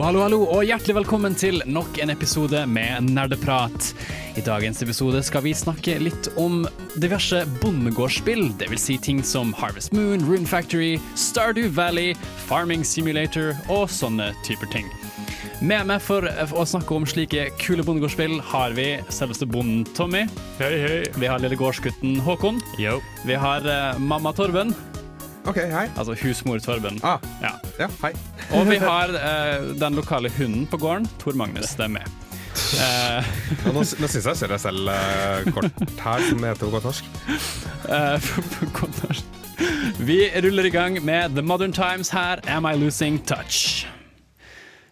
Hallo, hallo, hallo, og hjertelig velkommen til nok en episode med Nerdeprat. I dagens episode skal vi snakke litt om diverse bondegårdsspill, dvs. Si ting som Harvest Moon, Rune Factory, Stardew Valley, Farming Simulator og sånne typer ting. Med meg for å snakke om slike kule bondegårdsspill har vi selveste bonden Tommy. Hei, hei. Vi har lille gårdsgutten Håkon. Yo. Vi har uh, mamma Torben, OK, hei. altså husmor Torben. Ah, Ja. ja, hei. Og vi har eh, den lokale hunden på gården, Tor Magnus. Det er med. Eh, nå, nå syns jeg jeg ser deg selv eh, kort her, som heter på godt norsk. eh, på godt norsk. vi ruller i gang med The Modern Times her, Am I Losing Touch?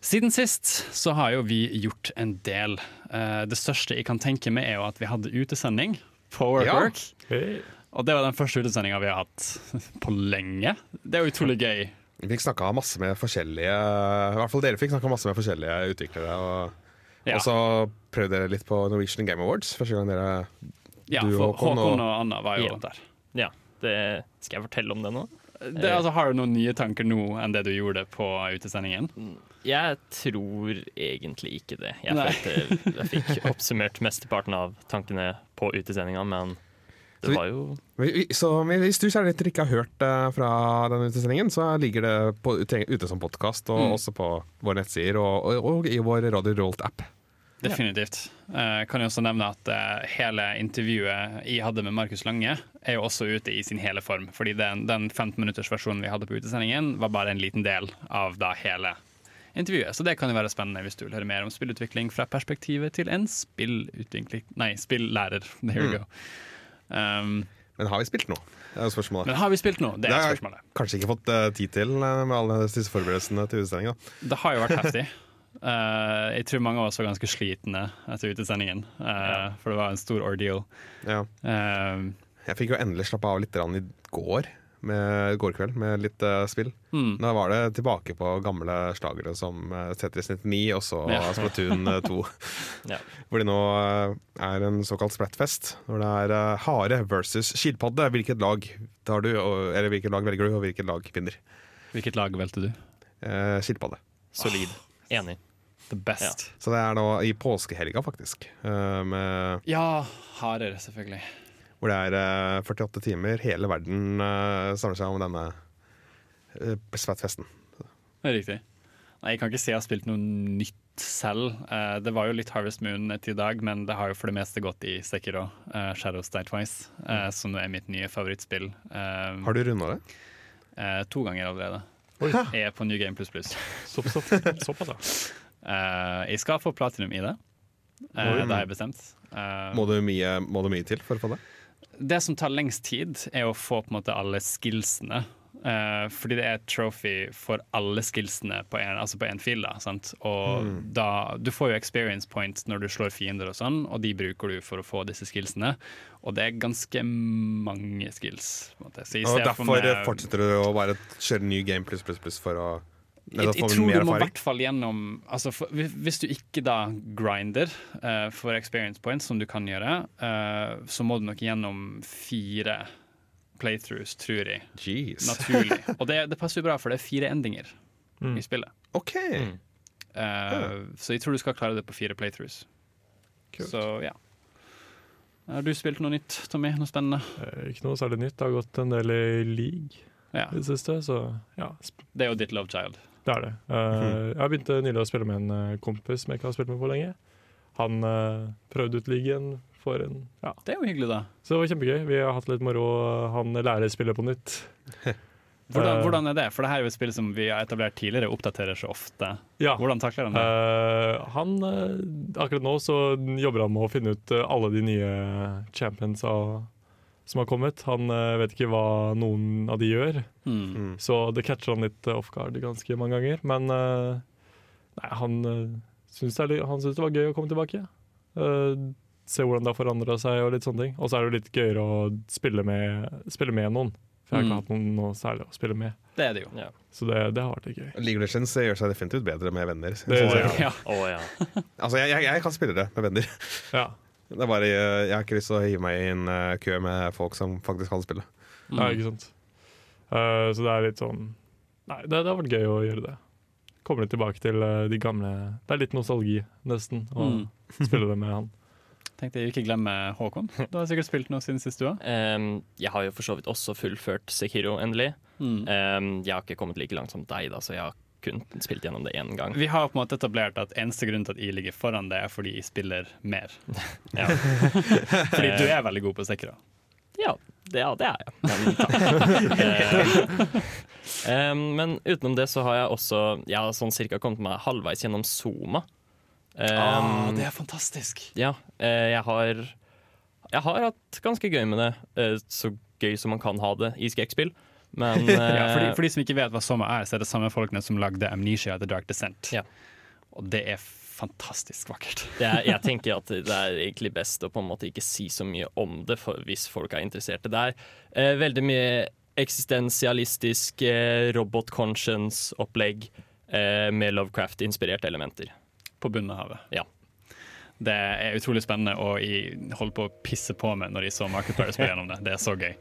Siden sist så har jo vi gjort en del. Eh, det største jeg kan tenke meg, er jo at vi hadde utesending på Work Ja. Work. Hei. Og det var den første utesendinga vi har hatt på lenge. Det er jo utrolig gøy. Vi fikk snakka masse med forskjellige I hvert fall dere fikk snakka masse med forskjellige utviklere. Og, Ja. og så prøvde dere litt på Norwegian Game Awards. Første gang dere Ja, du, for Håkon, Håkon og- og Anna var jo Ja. der. Ja, det, skal jeg fortelle om det nå? Det, altså, har du noen nye tanker nå enn det du gjorde på utesendingen? Jeg tror egentlig ikke det. Jeg følte jeg fikk oppsummert mesteparten av tankene på utesendinga, men det var jo Vi- vi- Så hvis du kjære lytter ikke har hørt eh, fra denne utesendingen, så ligger det på, ute som podkast, og Mm. også på våre nettsider og, og, og i vår Radio Rolt-app. Definitivt. Jeg kan jo også nevne at eh, hele intervjuet jeg hadde med Markus Lange, er jo også ute i sin hele form. Fordi den, den 15-minuttersversjonen vi hadde på utesendingen, var bare en liten del av da hele intervjuet. Så det kan jo være spennende hvis du vil høre mer om spillutvikling fra perspektivet til en spillutvikling Nei, spillærer. There you Mm. Um, Men har vi spilt noe? Det er spørsmålet. men har vi spilt noe? Det er spørsmålet. Det spørsmålet. kanskje ikke fått eh, tid til eh, med alle disse forberedelsene til utesendinga. Det har jo vært heftig. Uh, jeg tror mange av oss var ganske slitne etter utesendingen, ja. for det var en stor ordeal. Ja. Uh, Jeg fikk jo endelig slappe av litt i går, med, går kveld, med litt uh, spill. mm. Da var det tilbake på gamle slagere som uh, Tetris 99 og så Ja. Splatoon eh, 2. Ja. Hvor det nå uh, er en såkalt splatfest. Hvor det er uh, hare versus skilpadde. Hvilket lag tar du, og, eller hvilket lag velger du, og hvilket lag vinner? Hvilket lag valgte du? Uh, skilpadde. solid. Enig. The best. Så det er nå i påskehelga, faktisk. eh, med, Ja, harer, selvfølgelig. Hvor det er eh, 48 timer. Hele verden eh, samler seg om denne uh. Det er riktig. Nei, Jeg kan ikke si jeg har spilt noe nytt selv. Eh, det var jo litt Harvest Moon til i dag, men det har jo for det meste gått i Sekiro, uh, Shadows Die Twice, eh, som nå er mitt nye favorittspill. Eh, Har du runda det? eh, to ganger allerede. Jeg er på New Game Plus Plus. Såpass, ja. Eh, jeg skal få platinum i det. Eh, Oi. det har jeg bestemt. Eh, Må det mye, må det mye til for å få det? Det som tar lengst tid, er å få på en måte alle skillsene. Uh, fordi det er et trophy for alle skillsene på en, altså fil. Da, sant? Og Mm. da, du får jo experience points når du slår fiender, og sånn, og de bruker du for å få disse skillsene. Og det er ganske mange skills. Og derfor meg- fortsetter du å bare kjøre ny game pluss pluss pluss for å jeg, jeg tror du må i hvert fall gjennom altså for, hvis- du ikke da grinder uh, for experience points, som du kan gjøre, uh, så må du nok gjennom fire playthroughs, tror jeg. Jeez. Naturlig. Og det, det passer jo bra, for det er fire endinger Mm. i spillet. OK. Mm. Eh, Så jeg tror du skal klare det på fire playthroughs. Kult. Så ja. Har du spilt noe nytt, Tommy? Noe spennende? Eh, Ikke noe særlig nytt. Det har gått en del i league Ja, i det siste, så ja, Det er jo ditt love child. Det er det. Eh, Jeg begynte nylig å spille med en eh, kompis som jeg ikke har spilt med på lenge. Han eh, prøvde ut ligaen for en Ja, Det er jo hyggelig, da. så det var kjempegøy. Vi har hatt litt moro. Han lærer spillet på nytt. Hvordan, Eh, hvordan er det? For det her er jo et spill som vi har etablert tidligere, oppdaterer så ofte. Ja. Hvordan takler han det? Uh, han eh, Akkurat nå så jobber han med å finne ut eh, alle de nye champions av, som har kommet. Han eh, vet ikke hva noen av de gjør, Hmm. Mm. så det catcher han litt eh, off guard ganske mange ganger. Men eh, nei, han syns det, litt- han syns det var gøy å komme tilbake. Uh, se hvordan det har forandra seg og litt sånne ting. Og så er det jo litt gøyere å spille med, spille med noen. For jeg har Mm. ikke hatt noen noe særlig å spille med. Det er det jo. Så det, det har vært litt gøy. League of Legends gjør seg definitivt bedre med venner. Det ser. Ja. Oh, ja. Altså, jeg, jeg, jeg kan spille det med venner. Ja. Det er bare, eh, jeg har ikke lyst til å hive meg i en eh, kø med folk som faktisk kan spille. ja, ikke sant. Uh, så det er litt sånn Nei, det, det har vært gøy å gjøre det. Kommer litt tilbake til uh, de gamle Det er litt nostalgi, nesten, å Mm. spille det med han. Tenkte jeg ikke glemme Håkon. Du har sikkert spilt noe siden sist du òg. Um, jeg har jo for så vidt også fullført Sekiro endelig. Mm. Um, jeg har ikke kommet like langt som deg, da, så jeg har kun spilt gjennom det én gang. Vi har på en måte etablert at eneste grunn til at jeg ligger foran det, er fordi jeg spiller mer. Ja. Fordi du er veldig god på Sekra. Ja, det, ja, det er jeg. Men, takk. Eh, men utenom det så har jeg også Jeg har sånn cirka kommet meg halvveis gjennom Zoma. Um, Ah, det er fantastisk. Ja, eh, jeg har Jeg har hatt ganske gøy med det. eh, Så gøy som man kan ha det i skrekkspill. Men Ja, for, de, eh, for de som ikke vet hva Soma er, så er det samme folkene som lagde Amnesia The Dark Descent. Ja. Og det er fantastisk vakkert. det er, jeg tenker at det er egentlig best å på en måte ikke si så mye om det for, hvis folk er interesserte. Det er eh, veldig mye eksistensialistisk eh, robot conscience-opplegg eh, med Lovecraft-inspirerte elementer. På bunnen av havet. Ja. Det er utrolig spennende, og jeg holder på å pisse på meg når jeg så Markiplier spille gjennom det. Det er så gøy.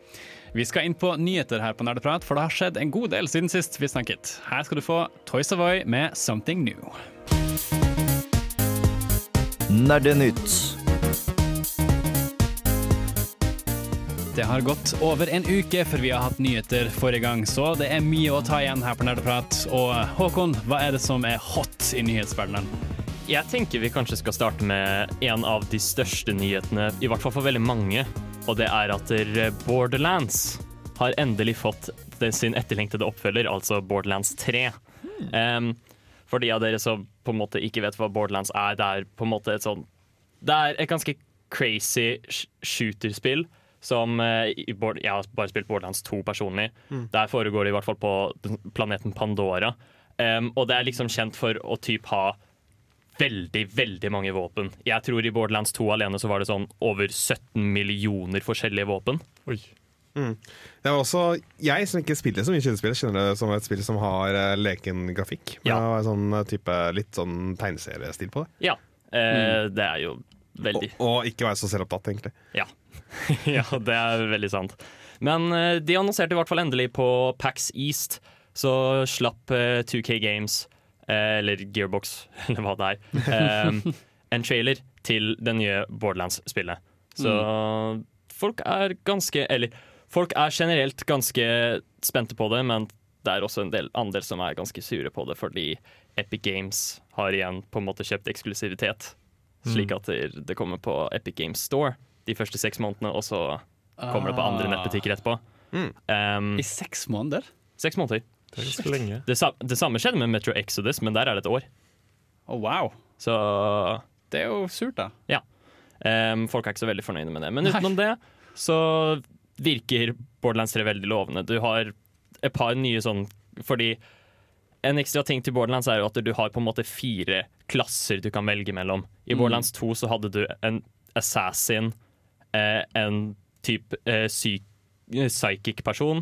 Vi skal inn på nyheter her på Nerdeprat, for det har skjedd en god del siden sist vi snakket. Her skal du få Toy Savoy med 'Something New'. Nerdenytt. Det har gått over en uke før vi har hatt nyheter forrige gang, så det er mye å ta igjen her på Nerdeprat. Og Håkon, hva er det som er hot i nyhetsverdenen? Jeg tenker vi kanskje skal starte med en av de største nyhetene, i hvert fall for veldig mange. Og det er at Borderlands har endelig fått sin etterlengtede oppfølger, altså Borderlands 3. Um, for de av dere som på en måte ikke vet hva Borderlands er, det er på en måte et sånn Det er et ganske crazy sh- shooterspill. Som eh, Jeg har bare spilt Borderlands 2 personlig. Der foregår det i hvert fall på planeten Pandora. Um, og det er liksom kjent for å typ ha veldig, veldig mange våpen. Jeg tror i Borderlands 2 alene så var det sånn over 17 millioner forskjellige våpen. Oi. Det var også Jeg som ikke spiller så mye skytespill, kjenner det som et spill som har uh, leken grafikk. Men Ja. det sånn eh, type, litt sånn tegneseriestil på det. Ja, eh, det er jo veldig og ikke være så selvopptatt, egentlig. Ja. ja, det er veldig sant. Men uh, de annonserte i hvert fall endelig på PAX East. Så slapp uh, 2K Games, eller Gearbox, eller hva det er, eh, en trailer til det nye Borderlands-spillet. Så folk er ganske Eller folk er generelt ganske spente på det, men det er også en del andre som er ganske sure på det, fordi Epic Games har igjen på en måte kjøpt eksklusivitet. Slik at det, kommer på Epic Games Store de første seks månedene, og så kommer det på andre nettbutikker etterpå. Um, I seks måneder? seks måneder. Det er ganske lenge. Det, sa, det samme skjedde med Metro Exodus, men der er det et år. Å, wow. Så Det er jo surt, da. um, folk er ikke så veldig fornøyde med det. Men utenom det så virker Borderlands 3 veldig lovende. Du har et par nye sånn Fordi en ekstra ting til Borderlands er jo at du har på en måte fire klasser du kan velge mellom. I Borderlands 2 så hadde du en assassin, eh, en type eh, eh, psychic person,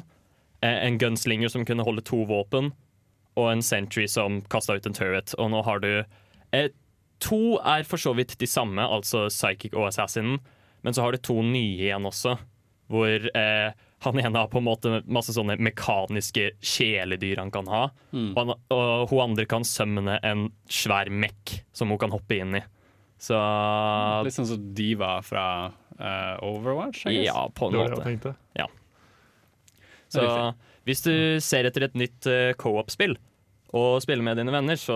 en gunslinger som kunne holde to våpen, og en sentry som kasta ut en turret. Og nå har du eh, To er for så vidt de samme, altså psychic og assassinen, men så har du to nye igjen også, hvor eh, han ene har på en måte masse sånne mekaniske kjæledyr han kan ha. Og, han, og hun andre kan sømne en svær mekk som hun kan hoppe inn i. Så Litt sånn som Diva fra uh, Overwatch, ja, på en måte. tenkte. Så hvis du ser etter et nytt eh, co-op-spill og spiller med dine venner, så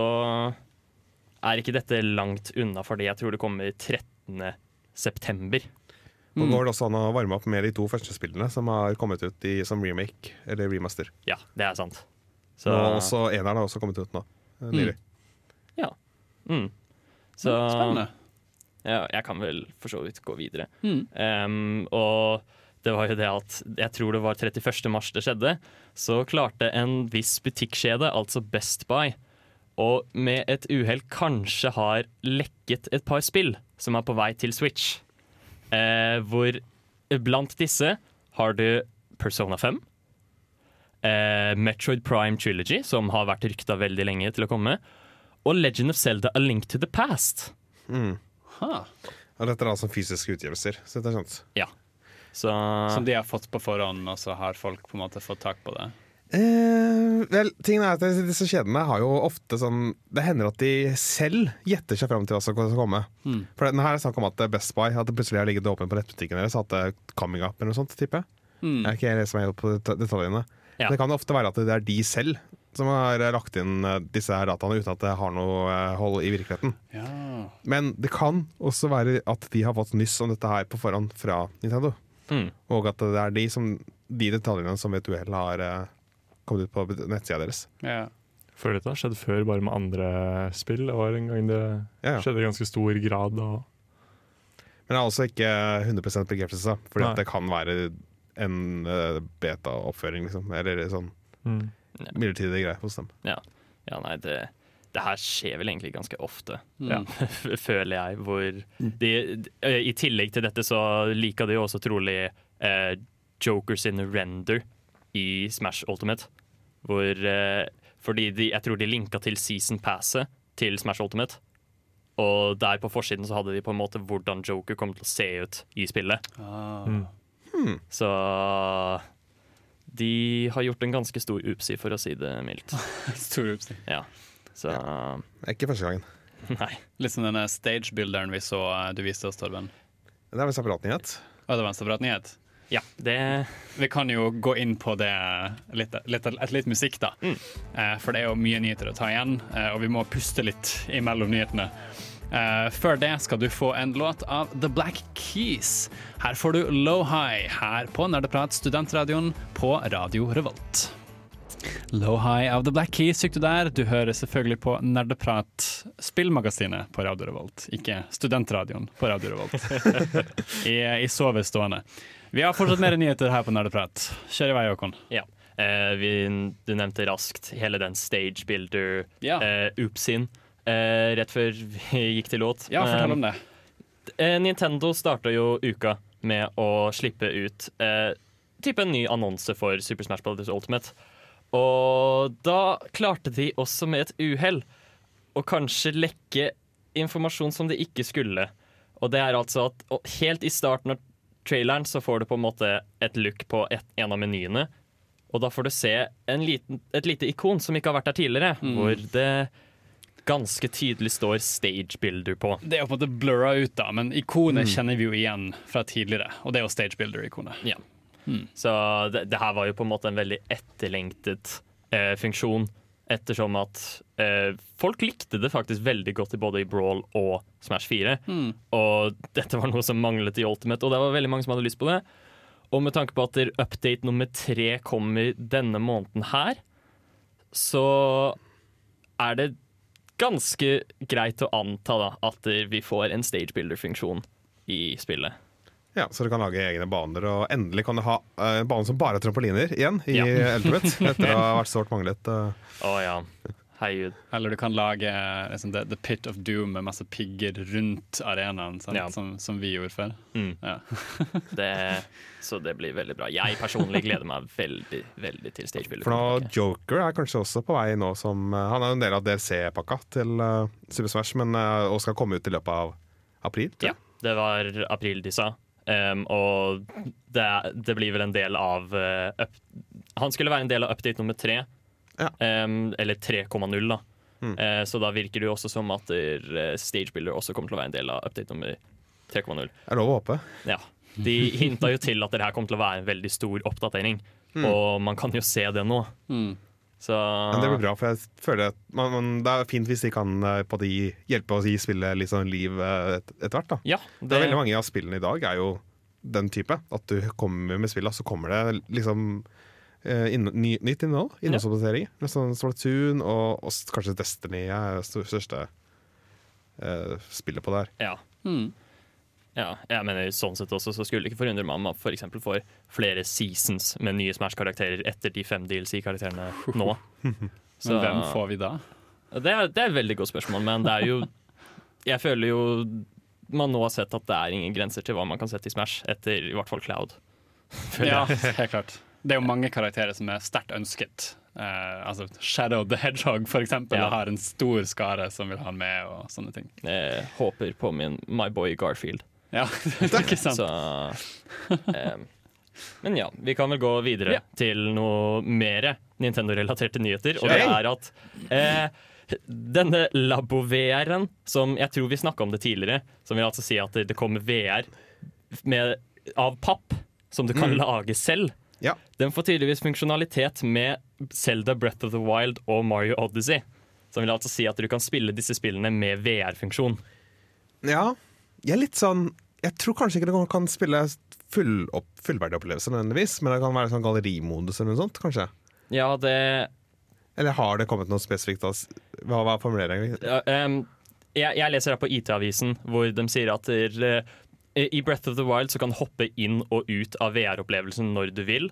er ikke dette langt unna, fordi jeg tror det kommer 13. september. Og Mm. går det også an å varme opp med de to første spillene som har kommet ut i, som remake eller remaster. Ja, det er sant. Så, Og også eneren har også kommet ut nå. eh, Nylig. mm. så Spennende. ja, jeg kan vel for så vidt gå videre. Mm. Um, og det var jo det at jeg tror det var 31. mars det skjedde, så klarte en viss butikkjede, altså Best Buy, og med et uhell kanskje har lekket et par spill som er på vei til Switch. Eh, hvor blant disse har du Persona 5, eh, Metroid Prime Trilogy, som har vært rykta veldig lenge til å komme, og Legend of Zelda A Link to the Past. Ha. Og dette er altså fysiske utgivelser. Så det er sant. Så Som de har fått på forhånd, og så har folk på en måte fått tak på det. Eh, vel, tingen er at Disse kjedene har jo ofte sånn Det hender at de selv gjetter seg fram til hva som skal komme. Mm. For denne her er snakk om at Best Buy At det plutselig har ligget åpen på nettbutikken deres. At det er coming up eller noe sånt. tipper. Mm. Jeg er ikke helt som er helt på det- detaljene. Ja. Det kan ofte være at det er de selv som har lagt inn eh, disse her dataene uten at det har noe eh, hold i virkeligheten. Ja. Men det kan også være at de har fått nyss om dette her på forhånd fra Nintendo. Mm, Og at det er de, som, de detaljene som ved har eh, kommet ut på nettsida deres. ja. Før dette har skjedd før bare med andre spill. Det var en gang det Ja, ja. skjedde i ganske stor grad. Og Men det er altså ikke 100 bekreftelse, fordi Nei. at det kan være en uh, beta-oppføring, liksom. Eller sånn mm. midlertidig greie hos dem. ja, nei, det, det her skjer vel egentlig ganske ofte. Mm. Ja, føler jeg. Hvor de, de, I tillegg til dette så liker de jo også trolig eh, Joker sin render i Smash Ultimate. Hvor eh, Fordi de, jeg tror de linka til season passet til Smash Ultimate. Og der på forsiden så hadde de på en måte hvordan Joker kom til å se ut i spillet. Ah. Mm. Så de har gjort en ganske stor upsi, for å si det mildt. Stor upsi. Ja. Så Det er ikke første gangen. nei. Litt som denne stage-builderen vi så eh, du viste oss, Torben. Det er vel separat nyhet. Å, det var en separat nyhet. Ja, det Vi kan jo gå inn på det litt, litt, et litt musikk, da. Eh, for det er jo mye nyheter å ta igjen, eh, og vi må puste litt imellom nyhetene. Eh, før det skal du få en låt av The Black Keys. Her får du Low High her på Nerdeprat, studentradioen på Radio Revolt. Low High of The Black Keys fikk du der. Du hører selvfølgelig på Nerdeprat, spillmagasinet på Radio Revolt, ikke studentradioen på Radio Revolt. I, i sovestående. Vi har fortsatt mer nyheter her på Nerdeprat. Kjør i vei, Håkon. Ja. Eh, vi, du nevnte raskt hele den stage builder Ja. eh, oopsien eh, rett før vi gikk til låt. Ja, fortell om det. Eh, Nintendo starta jo uka med å slippe ut eh, type en ny annonse for Super Smash Bros. Ultimate. Og da klarte de også med et uhell å kanskje lekke informasjon som de ikke skulle. Og det er altså at helt i starten av traileren så får du på en måte et look på et, en av menyene. Og da får du se en liten, et lite ikon som ikke har vært der tidligere, hvor det ganske tydelig står 'stage builder' på. Det er jo på en måte blurra ut, da, men ikonet kjenner vi jo igjen fra tidligere. Og det er jo Stage Builder-ikonet. Ja. Så det, det her var jo på en måte en veldig etterlengtet eh, funksjon, ettersom at eh, folk likte det faktisk veldig godt i både i Brawl og Smash 4. Og dette var noe som manglet i Ultimate, og det var veldig mange som hadde lyst på det. Og med tanke på at update nummer tre kommer denne måneden her, så er det ganske greit å anta da, at vi får en stage builder-funksjon i spillet. Ja, Så du kan lage egne baner, og endelig kan du ha eh, en bane som bare er trampoliner igjen i Ja. Ultimate. Etter å ha vært sårt manglet. Å oh, ja. Herregud. Eller du kan lage liksom, the, the Pit of Doom med masse pigger rundt arenaen, sant? Ja. Som, som vi gjorde før. Mm. Ja. Det, så det blir veldig bra. Jeg personlig gleder meg veldig veldig til Stage Builder. For nå. Joker er kanskje også på vei nå som eh, Han er jo en del av DLC-pakka til uh, Super Smash, men, uh, og skal komme ut i løpet av april. Ja, det var april de sa. Um, og det, det blir vel en del av uh, up, Han skulle være en del av update nummer tre. Ja. Um, eller 3,0, da. Mm. Uh, så da virker det jo også som at uh, Stage Builder også kommer til å være en del av update nummer 3,0. Er lov å håpe. Ja. De hinta jo til at det her kommer til å være en veldig stor oppdatering, og man kan jo se det nå. Mm. Så Men det blir bra, for jeg føler at man, man, det er fint hvis de kan eh, på de, hjelpe oss gi spillet litt sånn liv eh, et- etter hvert. da. Ja, Det er veldig mange av spillene i dag er jo den type. At du kommer med spillet, så kommer det liksom eh, inn, ny, nytt innhold. Innholdsoppdateringer. Ja. Sånn Splatoon og, og kanskje Destiny er det største uh, spillet på det her. Ja. Mm. Ja, jeg mener sånn sett også så skulle det ikke forundre meg om man eksempel får flere seasons med nye Smash-karakterer etter de fem DLC-karakterene nå. Men hvem får vi da? Det er, det er et veldig godt spørsmål, men det er jo Jeg føler jo man nå har sett at det er ingen grenser til hva man kan sette i Smash, etter i hvert fall Cloud. Ja, helt klart. Det er jo mange karakterer som er sterkt ønsket. Uh, altså Shadow the Hedgehog for eksempel, Ja. har en stor skare som vil ha han med, og sånne ting. Jeg håper på min My Boy Garfield. Ja, det er ikke sant. Så eh, Men ja, vi kan vel gå videre Ja. til noe mer Nintendo-relaterte nyheter. Og det er at eh, denne Labo-VR-en, som jeg tror vi snakka om det tidligere, som vil altså si at det kommer VR med, av papp, som du kan lage selv. Ja. Den får tydeligvis funksjonalitet med Zelda Breath of the Wild og Mario Odyssey. Som vil altså si at du kan spille disse spillene med VR-funksjon. Ja, jeg er litt sånn Jeg tror kanskje ikke det kan spille full opp, fullverdig opplevelse, nødvendigvis, men det kan være sånn gallerimodus eller noe sånt, kanskje. Ja, det Eller har det kommet noe spesifikt? Hva, Hva er formuleringen? Ja, um, jeg, jeg leser her på IT-avisen hvor de sier at der, eh, i Breath of the Wild så kan du hoppe inn og ut av VR-opplevelsen når du vil.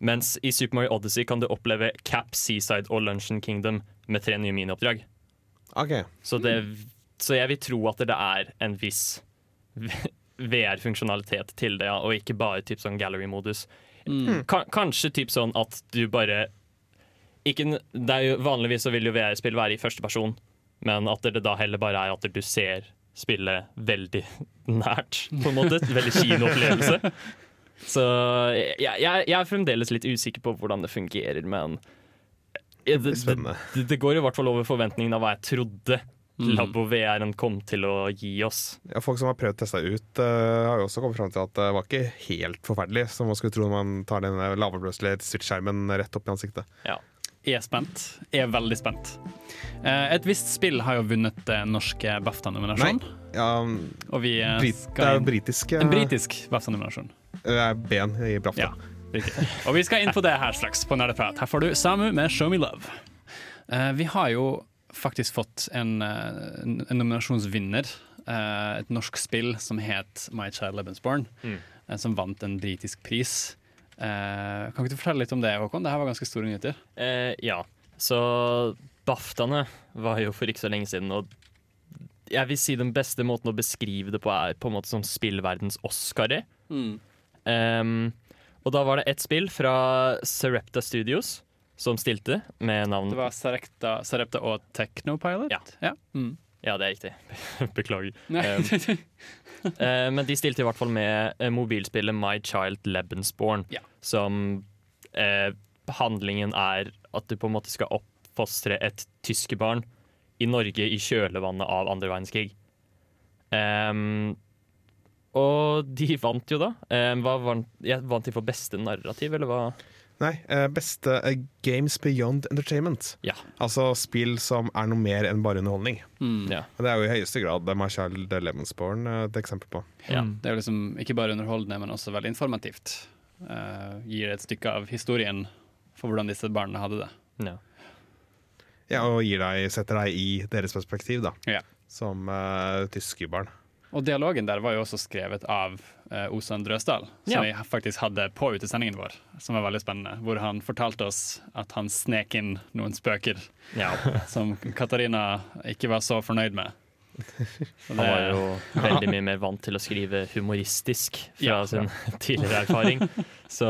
Mens i Super Mario Odyssey kan du oppleve Cap, Seaside og Luncheon Kingdom med tre nye minioppdrag. OK. Så, det, så jeg vil tro at det er en viss VR-funksjonalitet til det, ja, og ikke bare typ sånn gallery-modus. Mm. Kanskje typ sånn at du bare ikke, det er jo, Vanligvis så vil jo VR-spill være i første person, men at det da heller bare er at du ser spillet veldig nært, på en måte. Veldig kinoopplevelse. Så jeg, jeg, jeg er fremdeles litt usikker på hvordan det fungerer, men det, det, det, det går i hvert fall over forventningen av hva jeg trodde Labo-VR-en kom til å gi oss. Ja, folk som har prøvd å teste ut, uh, har jo også kommet fram til at det var ikke helt forferdelig, som man skulle tro når man tar den lavoppløselige Switch-skjermen rett opp i ansiktet. Ja. Jeg er spent. Jeg er veldig spent. Uh, et visst spill har jo vunnet uh, norske BAFTA-nominasjon. Ja, Og vi uh, brit, det skal er jo britisk En britisk BAFTA-nominasjon. Det er ben i BAFTA. Ja, riktig. Og vi skal inn på det her straks på Nerdeprat. Her får du Samu med 'Show Me Love'. Uh, vi har jo faktisk fått en, eh, en en nominasjonsvinner. eh, et norsk spill som het My Child Lebensborn, eh, som vant en britisk pris. Kan ikke du fortelle litt om det, Håkon? Det her var ganske store nyheter. Eh, ja, så BAFTAene var jo for ikke så lenge siden, og jeg vil si den beste måten å beskrive det på er på en måte som spillverdens Oscarer. Em, og da var det ett spill fra Serepta Studios som stilte med navn Det var Sarepta, Sarepta og Technopilot? Ja. ja. Mm. Ja, det er riktig. Beklager. Um, Eh, men de stilte i hvert fall med eh, mobilspillet My Child Lebensborn, Ja. som eh, handlingen er at du på en måte skal oppfostre et tyskerbarn i Norge i kjølvannet av andre verdenskrig. Um, og de vant jo da. Um, vant, ja, vant de for beste narrativ, eller hva? Nei, eh, beste eh, Games Beyond Entertainment. Ja. Altså spill som er noe mer enn bare underholdning. Mm. ja. Det er jo i høyeste grad Marshall Lemonsborn eh, et eksempel på. ja. Det er jo liksom ikke bare underholdende, men også veldig informativt. Uh, gir et stykke av historien for hvordan disse barna hadde det. ja. Ja, og gir deg, setter deg i deres perspektiv, da. Ja. Som uh, tyskerbarn. Og dialogen der var jo også skrevet av eh, Osan Drøsdal, som Ja. vi faktisk hadde på utesendingen vår, som var veldig spennende. Hvor han fortalte oss at han snek inn noen spøker ja. som Katarina ikke var så fornøyd med. Han var jo veldig mye mer vant til å skrive humoristisk fra Ja. sin tidligere erfaring. Så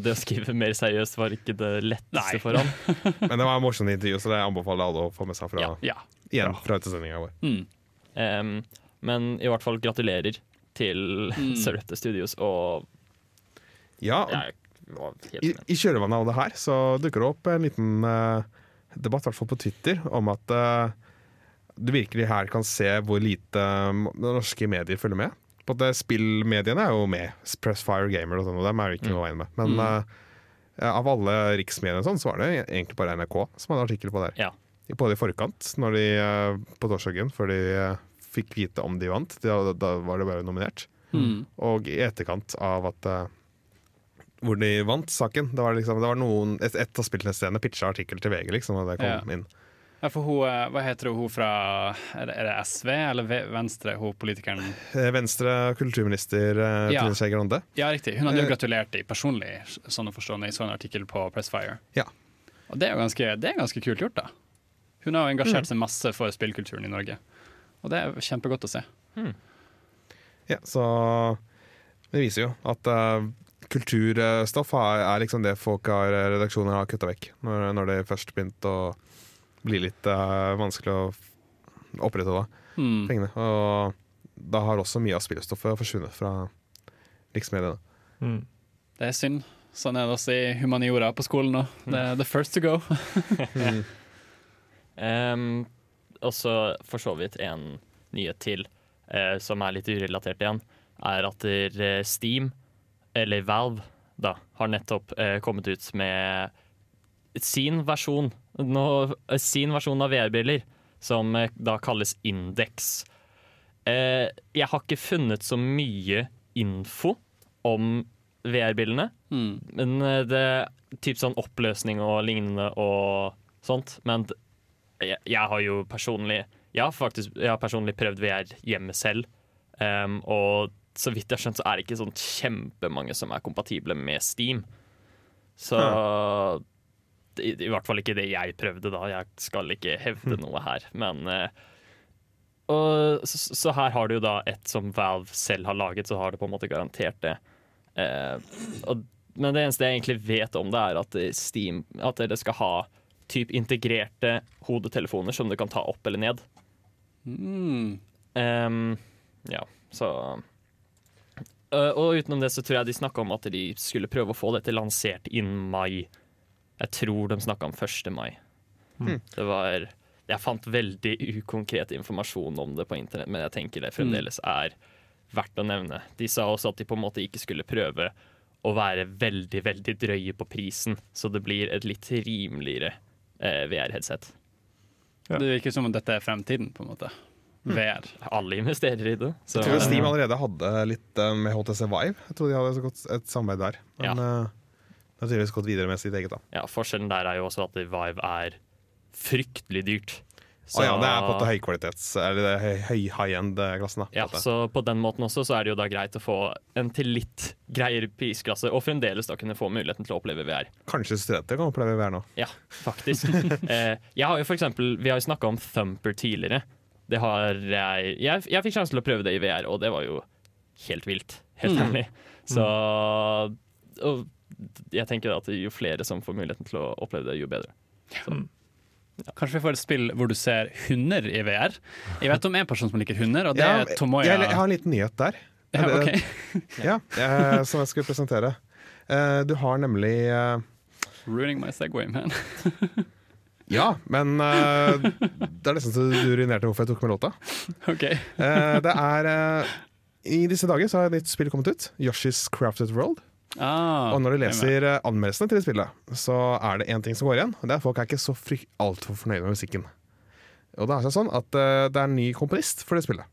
det å skrive mer seriøst var ikke det letteste Nei. for ham. Men det var et morsomt intervju, så det anbefaler alle å få med seg fra, Ja. Ja. igjen fra utesendinga vår. Mm. Em, men i hvert fall gratulerer til Mm. Sarepta Studios, og Ja, i. I kjølvannet av det her så dukker det opp en liten uh, debatt, i hvert fall på Twitter, om at uh, du virkelig her kan se hvor lite um, norske medier følger med. På at eh, Spillmediene er jo med. Pressfire Gamer og sånn, og dem er jo ikke noe veien med. Men eh, av alle riksmediene sånn, så var det egentlig bare NRK som hadde artikkel på det. her. Ja. Både i forkant, når de, eh, på torsdagen, før de eh, fikk vite om de vant. Da, da var det bare nominert. Mm. Og i etterkant av at eh, hvor de vant saken. Det var, liksom, det var noen, et, et av spillnettstedene pitcha artikkel til VG, liksom, og det kom Ja. inn. Ja, for hun, eh, hva heter hun, fra Er det, er det SV eller Venstre, hun politikeren? Eh, Venstre kulturminister Ja. Trine Skei Grande. Ja, riktig. Hun hadde jo gratulert dem personlig, sånn å forstå, i en artikkel på Pressfire. Ja. Og det er jo ganske, det er ganske kult gjort, da. Hun har jo engasjert seg masse for spillkulturen i Norge, og det er kjempegodt å se. Ja, så det viser jo at uh, kulturstoff er, er liksom det folk har, redaksjoner har kutta vekk. Når, når det først begynte å bli litt uh, vanskelig å opprette opprettholde Hmm. pengene. Og da har også mye av spillstoffet forsvunnet fra riksmediene. Hmm. Det er synd. Sånn er det også i humaniora på skolen nå. Det er the first to go. Um, og så for så vidt en nyhet til, eh, som er litt urelatert igjen, er at der, eh, Steam, eller Valve, da, har nettopp eh, kommet ut med sin versjon, nå, eh, sin versjon av VR-briller, som eh, da kalles Index. Eh, jeg har ikke funnet så mye info om VR-brillene, mm. men det er typ sånn oppløsning og lignende og sånt. Men jeg, jeg har jo personlig Jeg har faktisk jeg har personlig prøvd VR hjemme selv. Um, og så vidt jeg har skjønt, så er det ikke sånn kjempemange som er kompatible med Steam. Så i, I hvert fall ikke det jeg prøvde da. Jeg skal ikke hevde noe her. Men uh, og, så, så her har du jo da et som Valve selv har laget, så har det på en måte garantert det. Uh, og, men det eneste jeg egentlig vet om det, er at Steam At dere skal ha typ integrerte hodetelefoner som du kan ta opp eller ned. Mm. Um, ja, så uh, Og utenom det så tror jeg de snakka om at de skulle prøve å få dette lansert innen mai. Jeg tror de snakka om 1. mai. Mm. Det var Jeg fant veldig ukonkret informasjon om det på internett, men jeg tenker det fremdeles er verdt å nevne. De sa også at de på en måte ikke skulle prøve å være veldig, veldig drøye på prisen, så det blir et litt rimeligere VR-headset. Ja. Det virker som om dette er fremtiden, på en måte. VR. Alle investerer i det. Så, Jeg tror Steam allerede hadde litt eh, med HTC Vive. Jeg tror de hadde så godt et samarbeid der. Men eh, de har tydeligvis gått videre med sitt eget. da Ja, Forskjellen der er jo også at Vive er fryktelig dyrt. Å ja, det er på en måte høykvalitets Eller det er høy, høy high end-klassen. Ja, måte. så på den måten også så er det jo da greit å få en til litt greiere prisklasse, og fremdeles da kunne få muligheten til å oppleve VR. Kanskje studenter kan oppleve VR nå. Ja, faktisk. eh, jeg har jo for eksempel, Vi har jo snakka om Thumper tidligere. Det har jeg Jeg, jeg fikk sjansen til å prøve det i VR, og det var jo helt vilt. Helt Mm. ærlig. Så og jeg tenker at jo flere som får muligheten til å oppleve det, jo bedre. Kanskje vi får et spill hvor du ser hunder i VR. Jeg vet om en person som liker hunder, og det Ja, er Tomoya. jeg, jeg har en liten nyhet der. Ja, okay. Ja, eh, som jeg skulle presentere. Eh, du har nemlig eh, Ruining my Segway, man. Ja, men det er nesten så du urinerte hvorfor jeg tok med låta. OK. Eh, det er I disse dager så har et nytt spill kommet ut. Yoshi's Crafted World. Ah, Og når du er leser anmeldelsene til det spillet, så er det én ting som går igjen. Og det er at folk er ikke så altfor fornøyde med musikken. Og det er sånn at eh, det er en ny komponist for det spillet.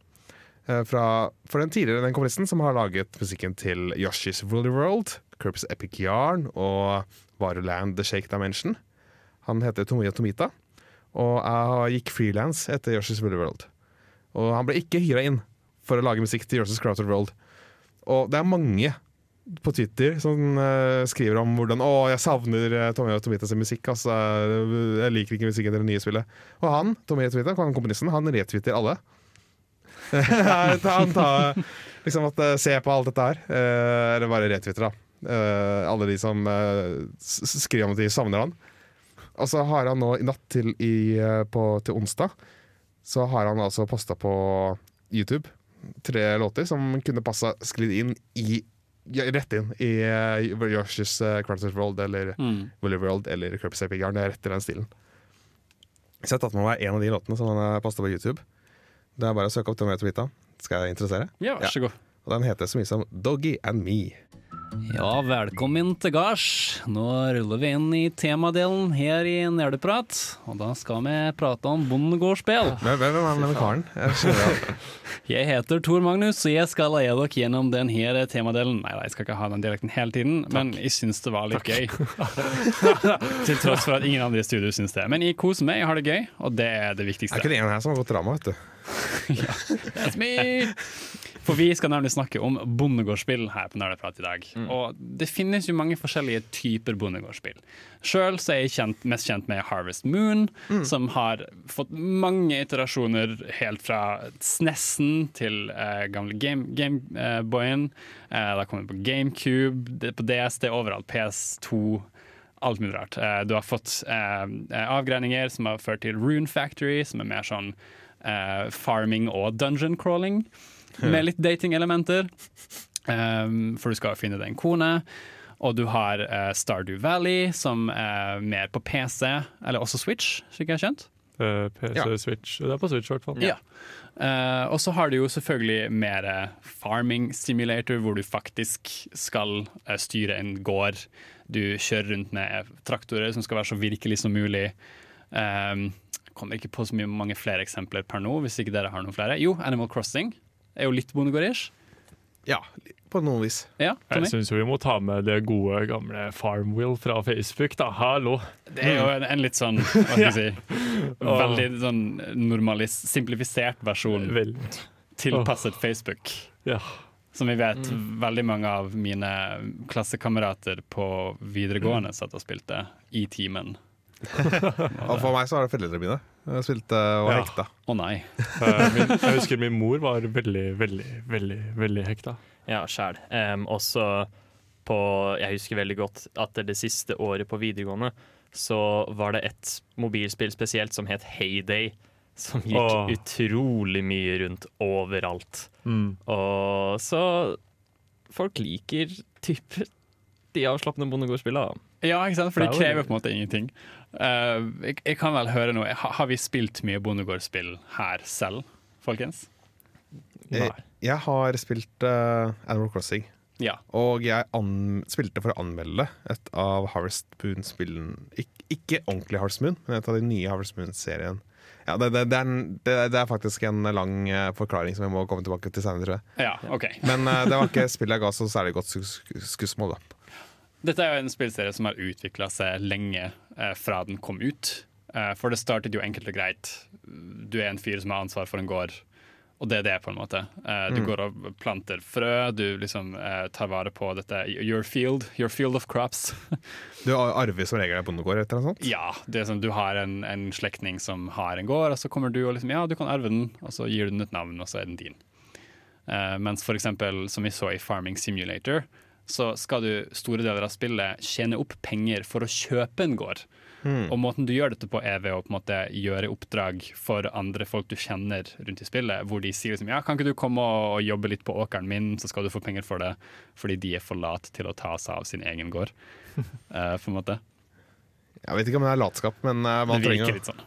Eh, fra, for den tidligere den komponisten som har laget musikken til Yoshi's Woolly World, Curbs Epic Yarn og Varuland The Shake Dimension. Han heter Tomoya Tomita, og jeg gikk frilans etter Yoshi's Woolly World. Og han ble ikke hyra inn for å lage musikk til Yoshi's Crowded World. Og det er mange på Twitter som uh, skriver om hvordan Å, jeg savner uh, Tommy Tomita sin musikk. Altså, jeg liker ikke musikken til det nye spillet. Og han, Tommy Tomita, komponisten, han retwitter alle. han tar liksom at eh, Se på alt dette her. Uh, eller bare retwitter, da. Alle de som skriver om at de savner han. Og så har han nå i natt til, i, på, til onsdag, så har han altså posta på YouTube tre låter som kunne passa sklidd inn i rett inn i uh, Yoshi's uh, Crafters World eller Mm. Willy World eller Kirby's Epic Yarn. Rett i den stilen. Så jeg har tatt med meg en av de låtene som han har postet på YouTube. Det er bare å søke opp den Tomita. Skal jeg interessere? Ja, vær så god. Og den heter så mye som Doggy and Me. Ja, velkommen til gards. Nå ruller vi inn i temadelen her i Nerdeprat. Og da skal vi prate om bondegårdsspill. Hvem er denne karen? Jeg heter Tor Magnus, og jeg skal leie dere gjennom denne temadelen. Nei, jeg skal ikke ha den dialekten hele tiden, men jeg syns det var litt gøy. Til tross for at ingen andre i studio syns det. Men jeg koser meg, jeg har det gøy, og det er det viktigste. Er ikke det en her som har gått drama, vet du? That's me! For vi skal nemlig snakke om bondegårdsspill her på Nerdeprat i dag. Og det finnes jo mange forskjellige typer bondegårdsspill. Sjøl er jeg kjent, mest kjent med Harvest Moon, som har fått mange iterasjoner helt fra SNES-en til uh, gamle Gameboyen. Game, uh, Boyen. eh, det har kommet på GameCube, det, på DS, det er overalt. PS2 alt mulig rart. Eh, Du har fått eh, avgreininger som har ført til Rune Factory, som er mer sånn eh, farming og dungeon crawling, med litt dating-elementer. Um, for du skal finne deg en kone. Og du har uh, Stardew Valley, som er mer på PC, eller også Switch, slik jeg har skjønt. Uh, PC, Ja. Switch. Det er på Switch, i hvert fall. Ja. Uh, og så har du jo selvfølgelig mer eh, farming simulator, hvor du faktisk skal eh, styre en gård. Du kjører rundt med traktorer som skal være så virkelig som mulig. Um, kommer ikke på så mye mange flere eksempler per nå, hvis ikke dere har noen flere. Jo, Animal Crossing er jo litt bondegårdish. Ja, på noen vis. Ja, Tommy? Jeg syns vi må ta med det gode, gamle Farmwheel fra Facebook, da. Hallo! Det er jo en, en litt sånn, hva skal jeg si, veldig sånn normalis, simplifisert versjon Vel, tilpasset Facebook. ja. Som vi vet, veldig mange av mine klassekamerater på videregående satt og spilte i timen. Og for meg så var det foreldrene mine. Jeg spilte og Ja. hekta. Å nei. Eh, min, jeg husker min mor var veldig, veldig, veldig veldig hekta. Ja, sjæl. Um, også på Jeg husker veldig godt at det siste året på videregående så var det et mobilspill spesielt som het Heyday. Som gikk Åh. utrolig mye rundt overalt. Mm. Og så Folk liker type de avslappende bondegårdsspillene. Ja, ikke sant? For er jo- krever på en måte ingenting. Eh, jeg, jeg kan vel høre noe. Ha, har vi spilt mye bondegårdsspill her selv, folkens? Nei. Jeg, jeg har spilt uh, Animal Crossing. Ja. Og jeg spilte for å anmelde et av Harvest Moon-spillene. Ik ikke ordentlig Harvest Moon, men et av de nye Harvest Moon-serien. Ja, det, det, det, er en, det, er faktisk en lang eh, forklaring som jeg må komme tilbake til senere, tror jeg. ja, okay. Men uh, det var ikke spillet jeg ga så særlig godt skus skussmål, da. Dette er jo en spillserie som har utvikla seg lenge fra den kom ut. Eh, for det startet jo enkelt og greit. Du er en fyr som har ansvar for en gård, og det er det, på en måte. Du du går og planter frø, du liksom eh, tar vare på dette your field, your field of crops. Du arver som regel en bondegård etter noe sånt? ja, det er sånn, du har en, en slektning som har en gård, og så kommer du og liksom, ja, du kan arve den, og så gir du den et navn, og så er den din. Uh, mens for eksempel, som vi så i Farming Simulator, så skal du store deler av spillet tjene opp penger for å kjøpe en gård. Og måten du gjør dette på er ved å på en måte gjøre oppdrag for andre folk du kjenner rundt i spillet, hvor de sier liksom, ja, kan ikke du komme og jobbe litt på åkeren min, så skal du få penger for det, fordi de er for lat til å ta seg av sin egen gård. uh, på en måte. Jeg vet ikke om det er latskap, men uh, man Det trenger virker litt sånn.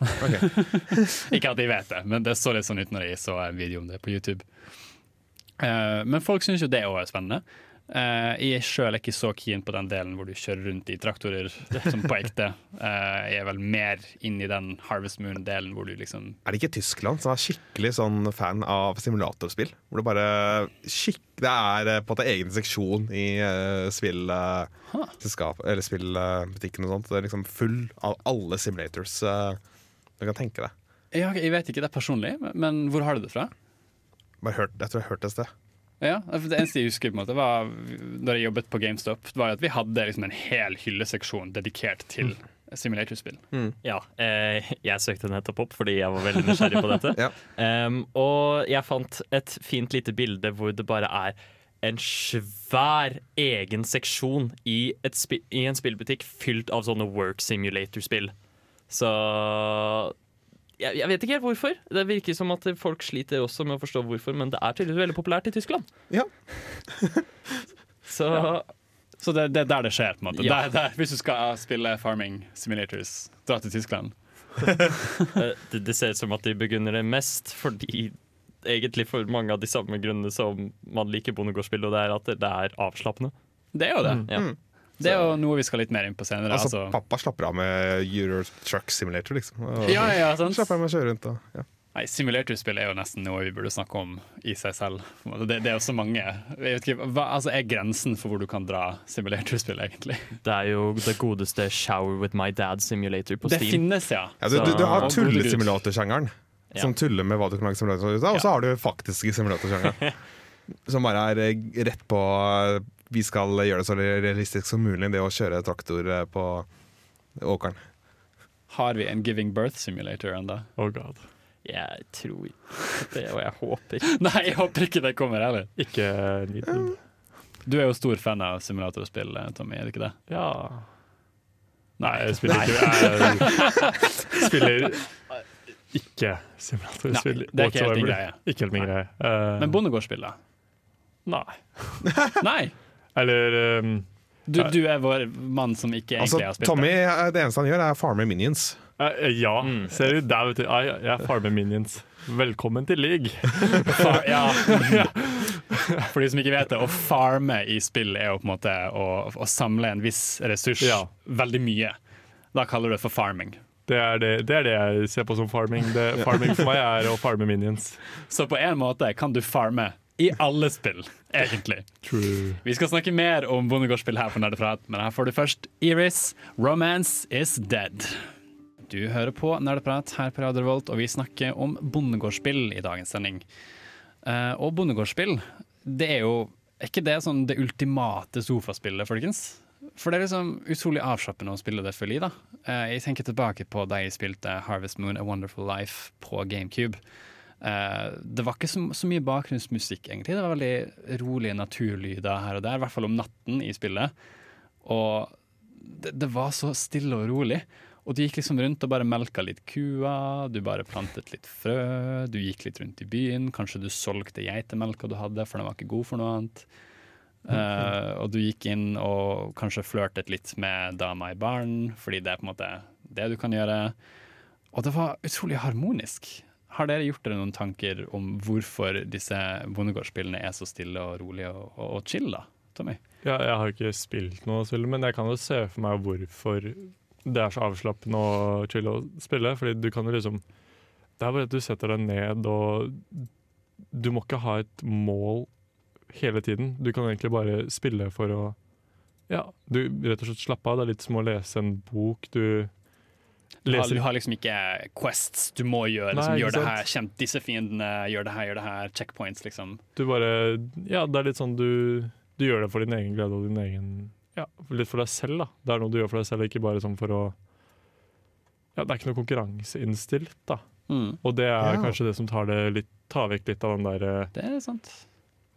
Ikke at de vet det, men det så litt sånn ut når jeg så en video om det på YouTube. Uh, men folk syns jo det òg er spennende. Eh, jeg sjøl er ikke så keen på den delen hvor du kjører rundt i traktorer som på ekte. Uh, jeg er vel mer inn i den Harvest Moon-delen hvor du liksom Er det ikke Tyskland som er skikkelig sånn fan av simulatorspill? Hvor det bare Det er eh, på en egen seksjon i uh, spillselskap Eller spillbutikken og sånt. Det er liksom full av alle simulators du kan tenke deg. jeg, jeg vet ikke det personlig, men- hvor har du det fra? Hørt, jeg tror jeg har hørt det et sted. Ja, Det eneste jeg husker på en måte var da jeg jobbet på GameStop, var at vi hadde liksom en hel hylleseksjon dedikert til simulatorspill. Ja, eh, jeg søkte nettopp opp fordi jeg var veldig nysgjerrig på dette. Ja. um, og jeg fant et fint lite bilde hvor det bare er en svær egen seksjon i, et spi i en spillbutikk fylt av sånne work simulator-spill. Så jeg, jeg vet ikke helt hvorfor. Det virker som at folk sliter også med å forstå hvorfor, men det er tydeligvis veldig populært i Tyskland. Ja. Så Så det, det er der det skjer. på en måte Ja. der, der, Hvis du skal spille Farming Simulators, dra til Tyskland. Eh, det, det ser ut som at de begynner det mest fordi egentlig for mange av de samme grunnene som man liker bondegårdsspill, og det er at det, det er avslappende. Det er jo det. Ja. Det er jo noe vi skal litt mer inn på senere. Altså, Altså, Pappa slapper av med Euro Truck Simulator, liksom. Og, ja, ja, sant? Slapper av med å kjøre rundt og ja. Nei, Simulatorspill er jo nesten noe vi burde snakke om i seg selv. Det, det er jo så mange. Jeg vet ikke, hva altså, er grensen for hvor du kan dra simulatorspill, egentlig? Det er jo det godeste Shower with my dad simulator på Det Steam. finnes, ja. Ja, du, du, du har tullesimulatorsjangeren, Ja. som tuller med hva du kan lage simulator ut av, og så har du faktiske simulatorsjangeren. Som bare er eh, rett på Vi skal gjøre det så realistisk som mulig, det å kjøre traktor eh, på åkeren. Har vi en Giving Birth Simulator ennå? Oh god. Jeg tror det, og jeg håper. ikke Nei, jeg håper ikke det kommer heller. Ikke liten. Du er jo stor fan av simulatorspill, eh, Tommy, er du ikke det? Ja Nei, jeg spiller ikke Jeg spiller ikke simulatorspill. Nei, det er ikke helt min greie. Ikke helt min greie. Uh, Men bondegårdsspill, da? Nei. Nei! Eller um, Du, du er vår mann som ikke Altså, egentlig har spilt Tommy, det. eh, det eneste han gjør, er farmer minions. eh, Ja, ser du. Der, vet du. Jeg, jeg farmer minions. Velkommen til league. Far, ja. For de som ikke vet det, å farme i spill er jo på en måte å, å samle en viss ressurs Ja. veldig mye. Da kaller du det for farming. Det er det, det er det jeg ser på som farming. Det, farming for meg er å farme minions. Så på en måte kan du farme i alle spill, egentlig. True. Vi skal snakke mer om bondegårdsspill her på Nerdeprat, men her får du først Iris, 'Romance Is Dead'. Du hører på Nerdeprat her på Radio Revolt, og vi snakker om bondegårdsspill i dagens sending. Uh, og bondegårdsspill, det er jo er ikke det sånn det ultimate sofaspillet, folkens? For det er liksom utrolig avslappende å spille det for i, da. Uh, jeg tenker tilbake på da jeg spilte Harvest Moon A Wonderful Life på GameCube. Eh, det var ikke så, så mye bakgrunnsmusikk, egentlig. Det var veldig rolige naturlyder her og der, i hvert fall om natten i spillet. Og det, det var så stille og rolig. Og du gikk liksom rundt og bare melka litt kua, du bare plantet litt frø, du gikk litt rundt i byen, kanskje du solgte geitemelka du hadde, for den var ikke god for noe annet. Eh, og du gikk inn og kanskje flørtet litt med dama i baren, fordi det er på en måte det du kan gjøre. Og det var utrolig harmonisk. Har dere gjort dere noen tanker om hvorfor disse bondegårdsspillene er så stille og rolige og, og, og chill, da? Tommy? Ja, jeg har ikke spilt noe spill, men jeg kan jo se for meg hvorfor det er så avslappende og chill å spille. Fordi du kan jo liksom Det er bare at du setter deg ned, og du må ikke ha et mål hele tiden. Du kan egentlig bare spille for å Ja, du rett og slett slappe av. Det er litt som å lese en bok. Du Du har, leser du har liksom ikke quests du må gjøre. Liksom, Nei, gjør det her, kjemp disse fiendene, gjør det her, gjør det her. Checkpoints, liksom. Du bare Ja, det er litt sånn du, du gjør det for din egen glede og din egen Ja, litt for deg selv, da. Det er noe du gjør for deg selv, ikke bare sånn for å Ja, det er ikke noe konkurranseinnstilt, da. Mm. Og det er Ja. kanskje det som tar, det litt, tar vekk litt av den der Det er sant.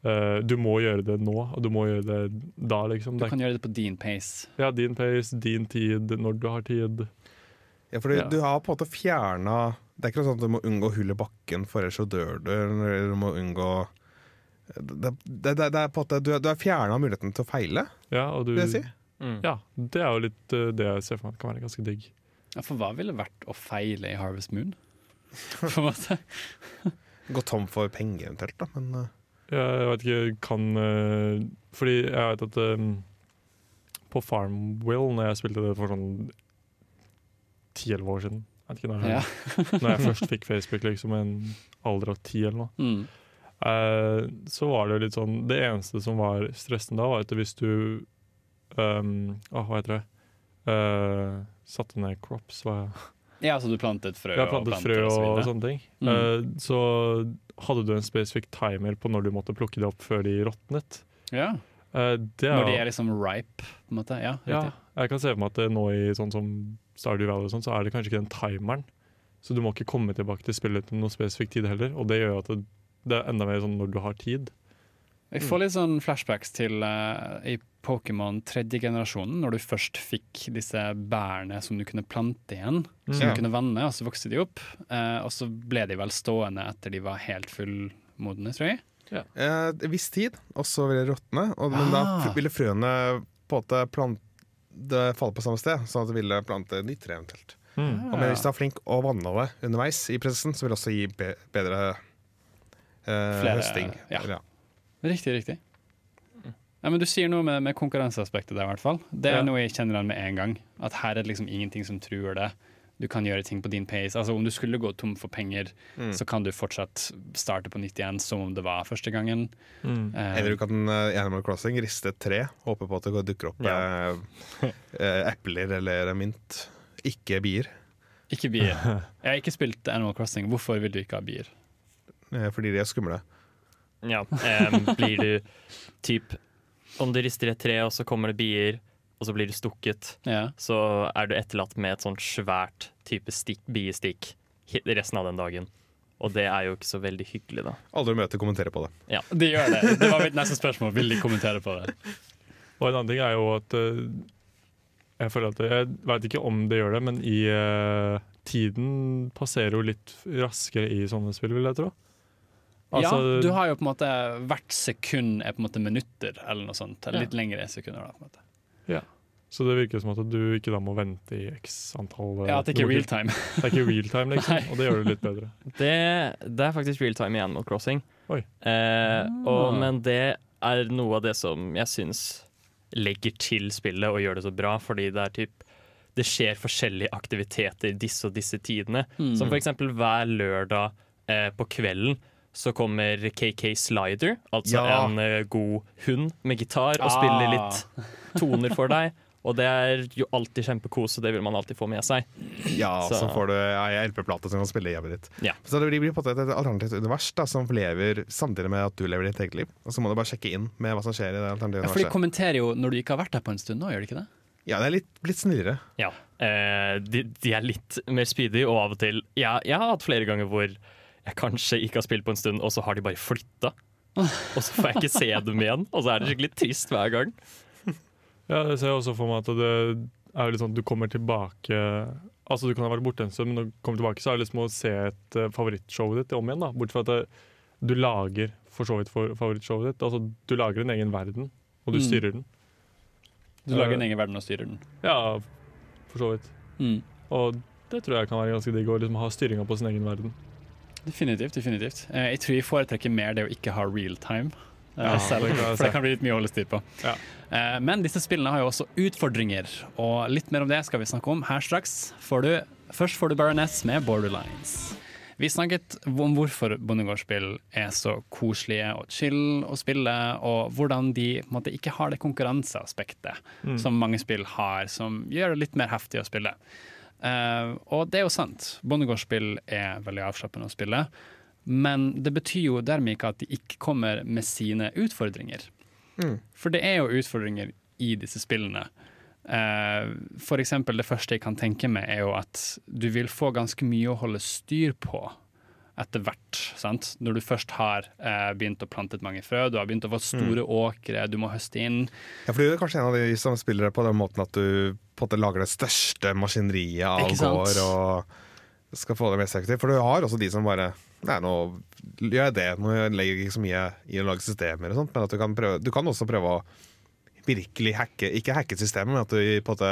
Uh, Du må gjøre det nå, og du må gjøre det da, liksom. Du kan gjøre det på din pace. ja, din pace, din tid, når du har tid. Ja, fordi Ja. du har på en måte fjerna Det er ikke noe sånn at du må unngå hull i bakken, for ellers så dør du. Eller du må unngå Det, det, det, det er på en måte Du, du har fjerna muligheten til å feile, Ja, og du, vil jeg si. Mm. ja, det er jo litt eh, det jeg ser for meg kan være ganske digg. Ja, for hva ville vært å feile i Harvest Moon? På en måte. Gå tom for penger eventuelt, da. Men ja, Jeg vet ikke, kan eh, Fordi jeg vet at um, på Farmwill, når jeg spilte det for sånn ti-elleve år siden jeg ikke når, Ja. når jeg først fikk Facebook liksom i en alder av ti eller noe, Mm. Uh, så var det jo litt sånn Det eneste som var stressende da, var at hvis du um, Hva heter det? Uh, satte ned crops, hva ja, så du plantet frø Jeg plantet frø og, og, sånne ting. Mm. Uh, så hadde du en spesifikk timer på når du måtte plukke det opp før de råtnet. Ja. Uh, det Når de er liksom ripe, på en måte. Ja, Ja, jeg kan se for meg at det nå i sånn som Stardew Valley og sånn, så er det kanskje ikke den timeren. Så du må ikke komme tilbake til spillet til noen spesifikk tid heller. Og det gjør at det, det er enda mer sånn når du har tid. Jeg får litt sånn flashbacks til uh, i Pokémon tredje generasjonen, når du først fikk disse bærene som du kunne plante igjen, som Ja. du kunne vanne, og så vokste de opp. Uh, og så ble de vel stående etter de var helt fullmodne, tror jeg. eh, en viss tid, og så ville det råtne. Men Ah. da ville frøene på en måte plant, det faller på samme sted, sånn at det ville plante nytt tre eventuelt. Mm. Og hvis du er flink å vanne det underveis i prosessen, så vil det også gi be bedre eh, Flere- høsting. ja. Riktig, riktig. Ja, men Du sier noe med, med konkurranseaspektet der, i hvert fall. Det er Ja. noe jeg kjenner igjen med en gang. At her er det liksom ingenting som truer det. Du kan gjøre ting på din pace. Altså Om du skulle gå tom for penger, Mm. så kan du fortsatt starte på nytt igjen som om det var første gangen. Mm. Uh, Eller du kan uh, Animal Crossing riste et tre, håpe på at det dukker opp Ja. eh, eh, epler eller mynt. Ikke bier, ikke bier. Jeg har ikke spilt Animal Crossing. Hvorfor vil du ikke ha bier? eh, fordi de er skumle. Ja, Um, blir du typ Om du rister et tre, og så kommer det bier, og så blir du stukket, Ja. så er du etterlatt med et sånt svært type stikk, biestikk resten av den dagen. Og det er jo ikke så veldig hyggelig, da. Alle du møter, kommenterer på det. Ja, De gjør det. Det var mitt neste spørsmål. Vil de kommentere på det? Og en annen ting er jo at eh, Jeg føler at Jeg veit ikke om det gjør det, men i uh, tiden passerer jo litt raskere i sånne spill, vil jeg tro. Altså, ja, du har jo på en måte Hvert sekund er på en måte minutter, eller noe sånt. Eller Ja. litt lengre sekunder. da, på en måte. Så det virker som at du ikke da må vente i x antall eh, Ja, At det ikke er real time. Det er ikke real time, liksom, Nei. og det gjør det litt bedre. Det, det er faktisk real time i Animal Crossing. Oi. Eh, og, Ah. men det er noe av det som jeg syns legger til spillet og gjør det så bra, fordi det er typ det skjer forskjellige aktiviteter disse og disse tidene. Mm. Som eksempel hver lørdag eh, på kvelden så kommer KK Slider, altså Ja. en eh, god hund med gitar, og Ah. spiller litt toner for deg. Og det er jo alltid kjempekos, og det vil man alltid få med seg. Ja, Så- så, får du ei LP-plate som kan spille hjemmet ditt. Ja. Så det blir, blir på en måte et alternativt univers da, som lever samtidig med at du lever ditt eget liv. Og så må du bare sjekke inn med hva som skjer i det alternative Ja, for de kommenterer jo når du ikke har vært der på en stund nå, gjør de ikke det? Ja, det er litt, litt snillere. Ja, eh, de, de er litt mer speedy, og av og til ja, Jeg har hatt flere ganger hvor jeg kanskje ikke har spilt på en stund, og så har de bare flytta. Og så får jeg ikke se dem igjen, og så er det skikkelig trist hver gang. Ja, det ser jeg også for meg at det er litt sånn at du kommer tilbake Altså Du kan ha vært borte en stund, men når du kommer tilbake, så er det liksom å se et uh, favorittshowet ditt om igjen. da Bortsett fra at det, du lager for så vidt for favorittshowet ditt. Altså Du lager din egen verden, og du Mm. styrer den. Du lager en egen verden og styrer den. Ja, for så vidt. Mm. Og det tror jeg kan være ganske digg å liksom ha styringa på sin egen verden. Definitivt. definitivt. Eh, jeg tror jeg foretrekker mer det å ikke ha real time. eh, Ja, selv, for det kan bli litt mye å holde styr på. Ja. Eh, men disse spillene har jo også utfordringer, og litt mer om det skal vi snakke om her straks. Får du, først får du Baroness med Borderlines. Vi snakket om hvorfor bondegårdsspill er så koselige og chill å spille, og hvordan de på en måte, ikke har det konkurranseaspektet Mm. som mange spill har, som gjør det litt mer heftig å spille. Eh, og det er jo sant. Bondegårdsspill er veldig avslappende å spille. Men det betyr jo dermed ikke at de ikke kommer med sine utfordringer. Mm. For det er jo utfordringer i disse spillene. Uh, for eksempel det første jeg kan tenke meg, er jo at du vil få ganske mye å holde styr på etter hvert. Sant? Når du først har eh, begynt å plante mange frø, du har begynt å få store åkre, du må høste inn. Ja, for Du er kanskje en av de som spiller det på den måten at du på en måte lager det største maskineriet av gård og skal få det mest effektivt. For du har også de som bare Nei, nå gjør jeg det. Nå legger jeg ikke så mye i å lage systemer og sånt, men at du kan, prøve, du kan også prøve å virkelig hacke Ikke hacke systemet, men at du på en måte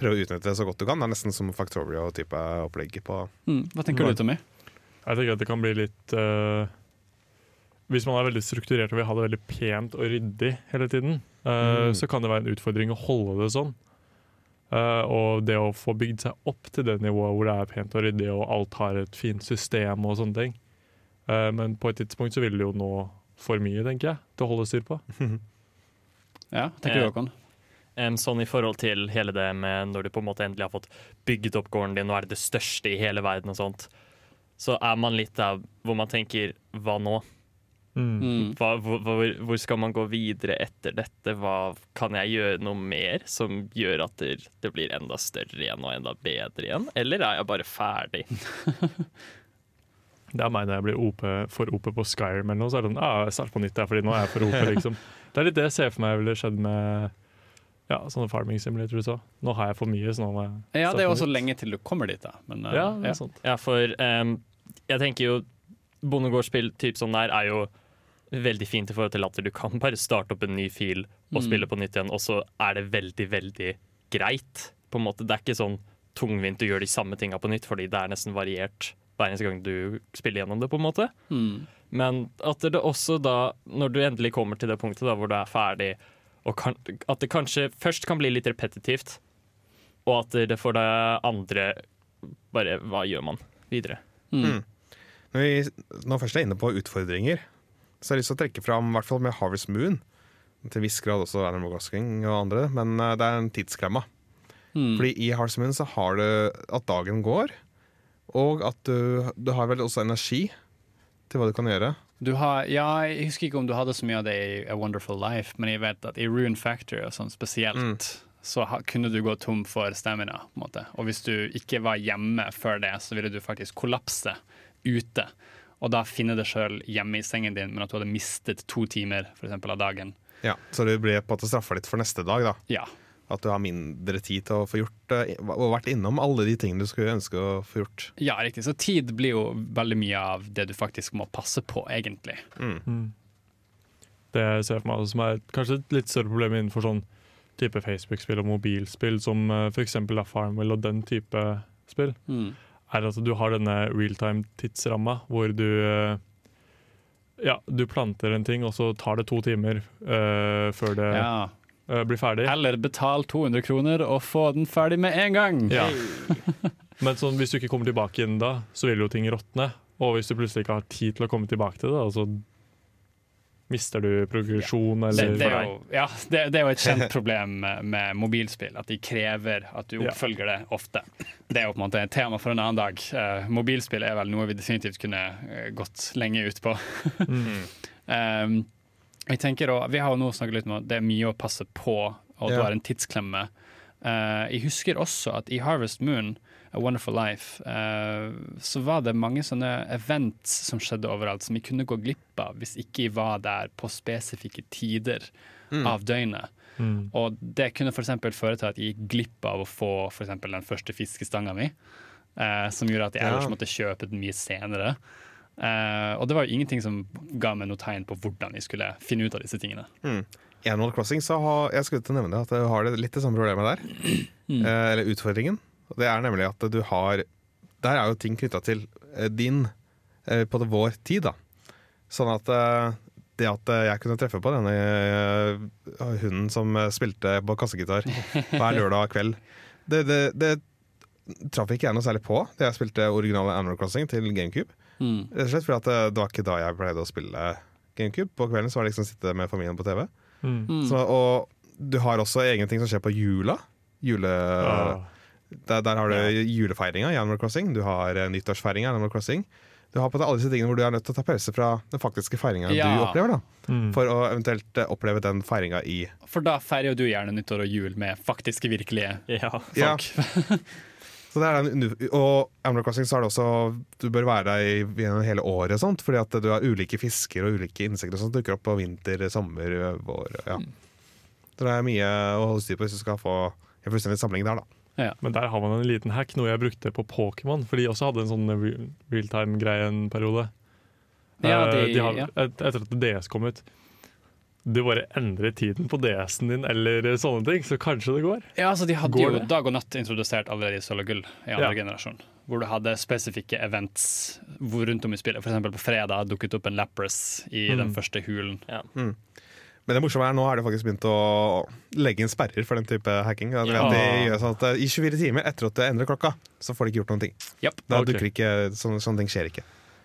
prøver å utnytte det så godt du kan. Det er nesten som Factorio-type opplegg på Mm. Hva tenker du, Tommy? Jeg tenker at det kan bli litt uh, Hvis man er veldig strukturert og vil ha det veldig pent og ryddig hele tiden, uh, Mm. så kan det være en utfordring å holde det sånn. Uh, og det å få bygd seg opp til det nivået hvor det er pent og ryddig og alt har et fint system og sånne ting. Eh, men på et tidspunkt så vil det jo nå for mye, tenker jeg, til å holde styr på. Ja, tenker du, Eh, Håkon? Sånn i forhold til hele det med når du på en måte endelig har fått bygget opp gården din, og er det det største i hele verden og sånt, så er man litt der hvor man tenker hva nå? Mm. Hva, hvor, hvor, skal man gå videre etter dette? Hva, kan jeg gjøre noe mer som gjør at det, det blir enda større igjen og enda bedre igjen? Eller er jeg bare ferdig? Det er meg når jeg blir OP, for OP på Skyrim eller noe, så er det sånn ah, jeg starter på nytt der, fordi nå er jeg for OP, liksom. Det er litt det jeg ser for meg ville skjedd med ja, sånne farming simulatorer også. Nå har jeg for mye, så nå må jeg Ja, det er jo også lenge til du kommer dit, da. Men, eh, Ja, ja. Ja, for em, jeg tenker jo bondegårdsspill typ sånn der er jo veldig fint i forhold til at du kan bare starte opp en ny fil og Mm. spille på nytt igjen, og så er det veldig, veldig greit. På en måte. Det er ikke sånn tungvint å gjøre de samme tinga på nytt, fordi det er nesten variert hver eneste gang du spiller gjennom det, på en måte. Mm. Men at det også da, når du endelig kommer til det punktet da, hvor du er ferdig, og kan, at det kanskje først kan bli litt repetitivt, og at det for det andre bare Hva gjør man videre? Mm. Når vi nå først er inne på utfordringer, så har jeg lyst til å trekke fram, i hvert fall med Harvest Moon, til viss grad også Animal Crossing og andre, men eh, det er en tidsklemma. Mm. Fordi i Harvest Moon så har du at dagen går, og at du, du har vel også energi til hva du kan gjøre. Du har, ja, jeg husker ikke om du hadde så mye av det i A Wonderful Life, men jeg vet at i Rune Factory og sånn spesielt, så ha, kunne du gå tom for stamina. på en måte. Og hvis du ikke var hjemme før det, så ville du faktisk kollapse ute. Og da finne deg sjøl hjemme i sengen din, men at du hadde mistet to timer for eksempel, av dagen. Ja, så du blir på en måte straffa litt for neste dag, da. Ja. At du har mindre tid til å få gjort eh, og vært innom alle de tingene du skulle ønske å få gjort. ja, riktig. Så tid blir jo veldig mye av det du faktisk må passe på, egentlig. Det jeg ser for meg som er kanskje et litt større problem innenfor sånn type Facebook-spill og mobilspill, som uh, f.eks. Farmwell og den type spill, Mm. Er at du har denne realtime-tidsramma hvor du eh, ja, du planter en ting, og så tar det to timer uh, før det Ja. uh, blir ferdig. Eller betal 200 kroner og få den ferdig med en gang. Ja. Men sånn, hvis du ikke kommer tilbake inn da, så vil jo ting råtne. Og hvis du plutselig ikke har tid til å komme tilbake til det, da, så mister du progresjon ja. eller det, er jo, ja, det, det er jo et kjent problem med, mobilspill, at de krever at du oppfølger det ofte. Det er jo på en måte et tema for en annen dag. Uh, mobilspill er vel noe vi definitivt kunne eh, gått lenge ut på. um, jeg tenker også, Vi har jo nå snakket litt om at det er mye å passe på, og du Ja. har en tidsklemme. Eh, jeg husker også at i Harvest Moon, A Wonderful Life, uh, så var det mange sånne events som skjedde overalt, som vi kunne gå glipp av hvis ikke jeg var der på spesifikke tider av døgnet. Mm. Og det kunne f.eks. føre til at jeg gikk glipp av å få for den første fiskestanga mi, uh, som gjorde at jeg Ja. ellers måtte kjøpe den mye senere. Eh, og det var jo ingenting som ga meg noe tegn på hvordan jeg skulle finne ut av disse tingene. I Animal Crossing så har jeg skulle til å nevne at du har litt det samme problemet der. Eh, eller utfordringen. Det er nemlig at du har Der er jo ting knytta til eh, din eh, På det vår tid, da. Sånn at det at jeg kunne treffe på denne hunden som spilte på kassegitar hver lørdag kveld, det, det, det traff ikke jeg noe særlig på da jeg spilte originale Animal Crossing til GameCube. Rett og slett fordi at det var ikke da jeg pleide å spille GameCube. På kvelden så var det liksom å sitte med familien på TV. Mm. Så, og du har også egne ting som skjer på jula. Jule, Oh. der, der har du julefeiringa i Animal Crossing. Du har uh, nyttårsfeiringa i Animal Crossing. Du har på alle disse tingene hvor du er nødt til å ta pause fra den faktiske feiringa Ja. du opplever. da Mm. For å eventuelt eh, oppleve den feiringa i For da feirer jo du gjerne nyttår og jul med faktiske, virkelige Ja. Ja. Så det er den, og Animal Crossing så er det også Du bør være der i, gjennom hele året, og sånt, fordi at du har ulike fisker og ulike insekter som dukker opp på vinter, sommer, vår. Ja. Så det er mye å holde styr på hvis du skal få en fullstendig samling der, da. Men der har man en liten hack, noe jeg brukte på Pokémon. For de også hadde en sånn re- realtime-greie en periode. Ja, de, de- har, ja. et, Etter at DS kom ut. Du bare endrer tiden på DS-en din eller sånne ting, så kanskje det går. Ja, altså De hadde Går jo det? Dag og Natt introdusert allerede i Sølv og Gull i andre Ja. generasjon. Hvor du hadde spesifikke events hvor rundt om i spillet. For eksempel på fredag dukket opp en Lapras i den Mm. første hulen. Men det morsomme er nå er det faktisk begynt å legge inn sperrer for den type hacking. Ja. de gjør sånn at eh, I 24 timer etter at du endrer klokka, så får de ikke gjort noen ting. Yep. Da okay. dukker ikke, sånne, sånne ting skjer ikke.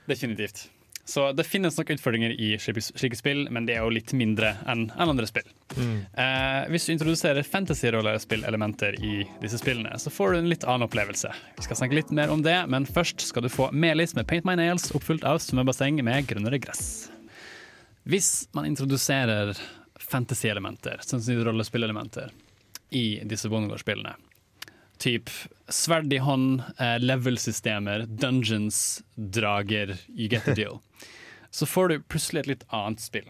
definitivt. Så det finnes nok utfordringer i slike spill, men det er jo litt mindre enn andre spill. Eh, hvis du introduserer fantasy-rollespillelementer i disse spillene, så får du en litt annen opplevelse. Vi skal snakke litt mer om det, men først skal du få Melis med Paint My Nails, oppfylt av svømmebasseng med grønnere gress. Hvis man introduserer fantasy-elementer, sånn som rollespillelementer, i disse bondegårdsspillene, typ sverd i hånd, eh, level-systemer, dungeons, drager, you get the deal, så får du plutselig et litt annet spill.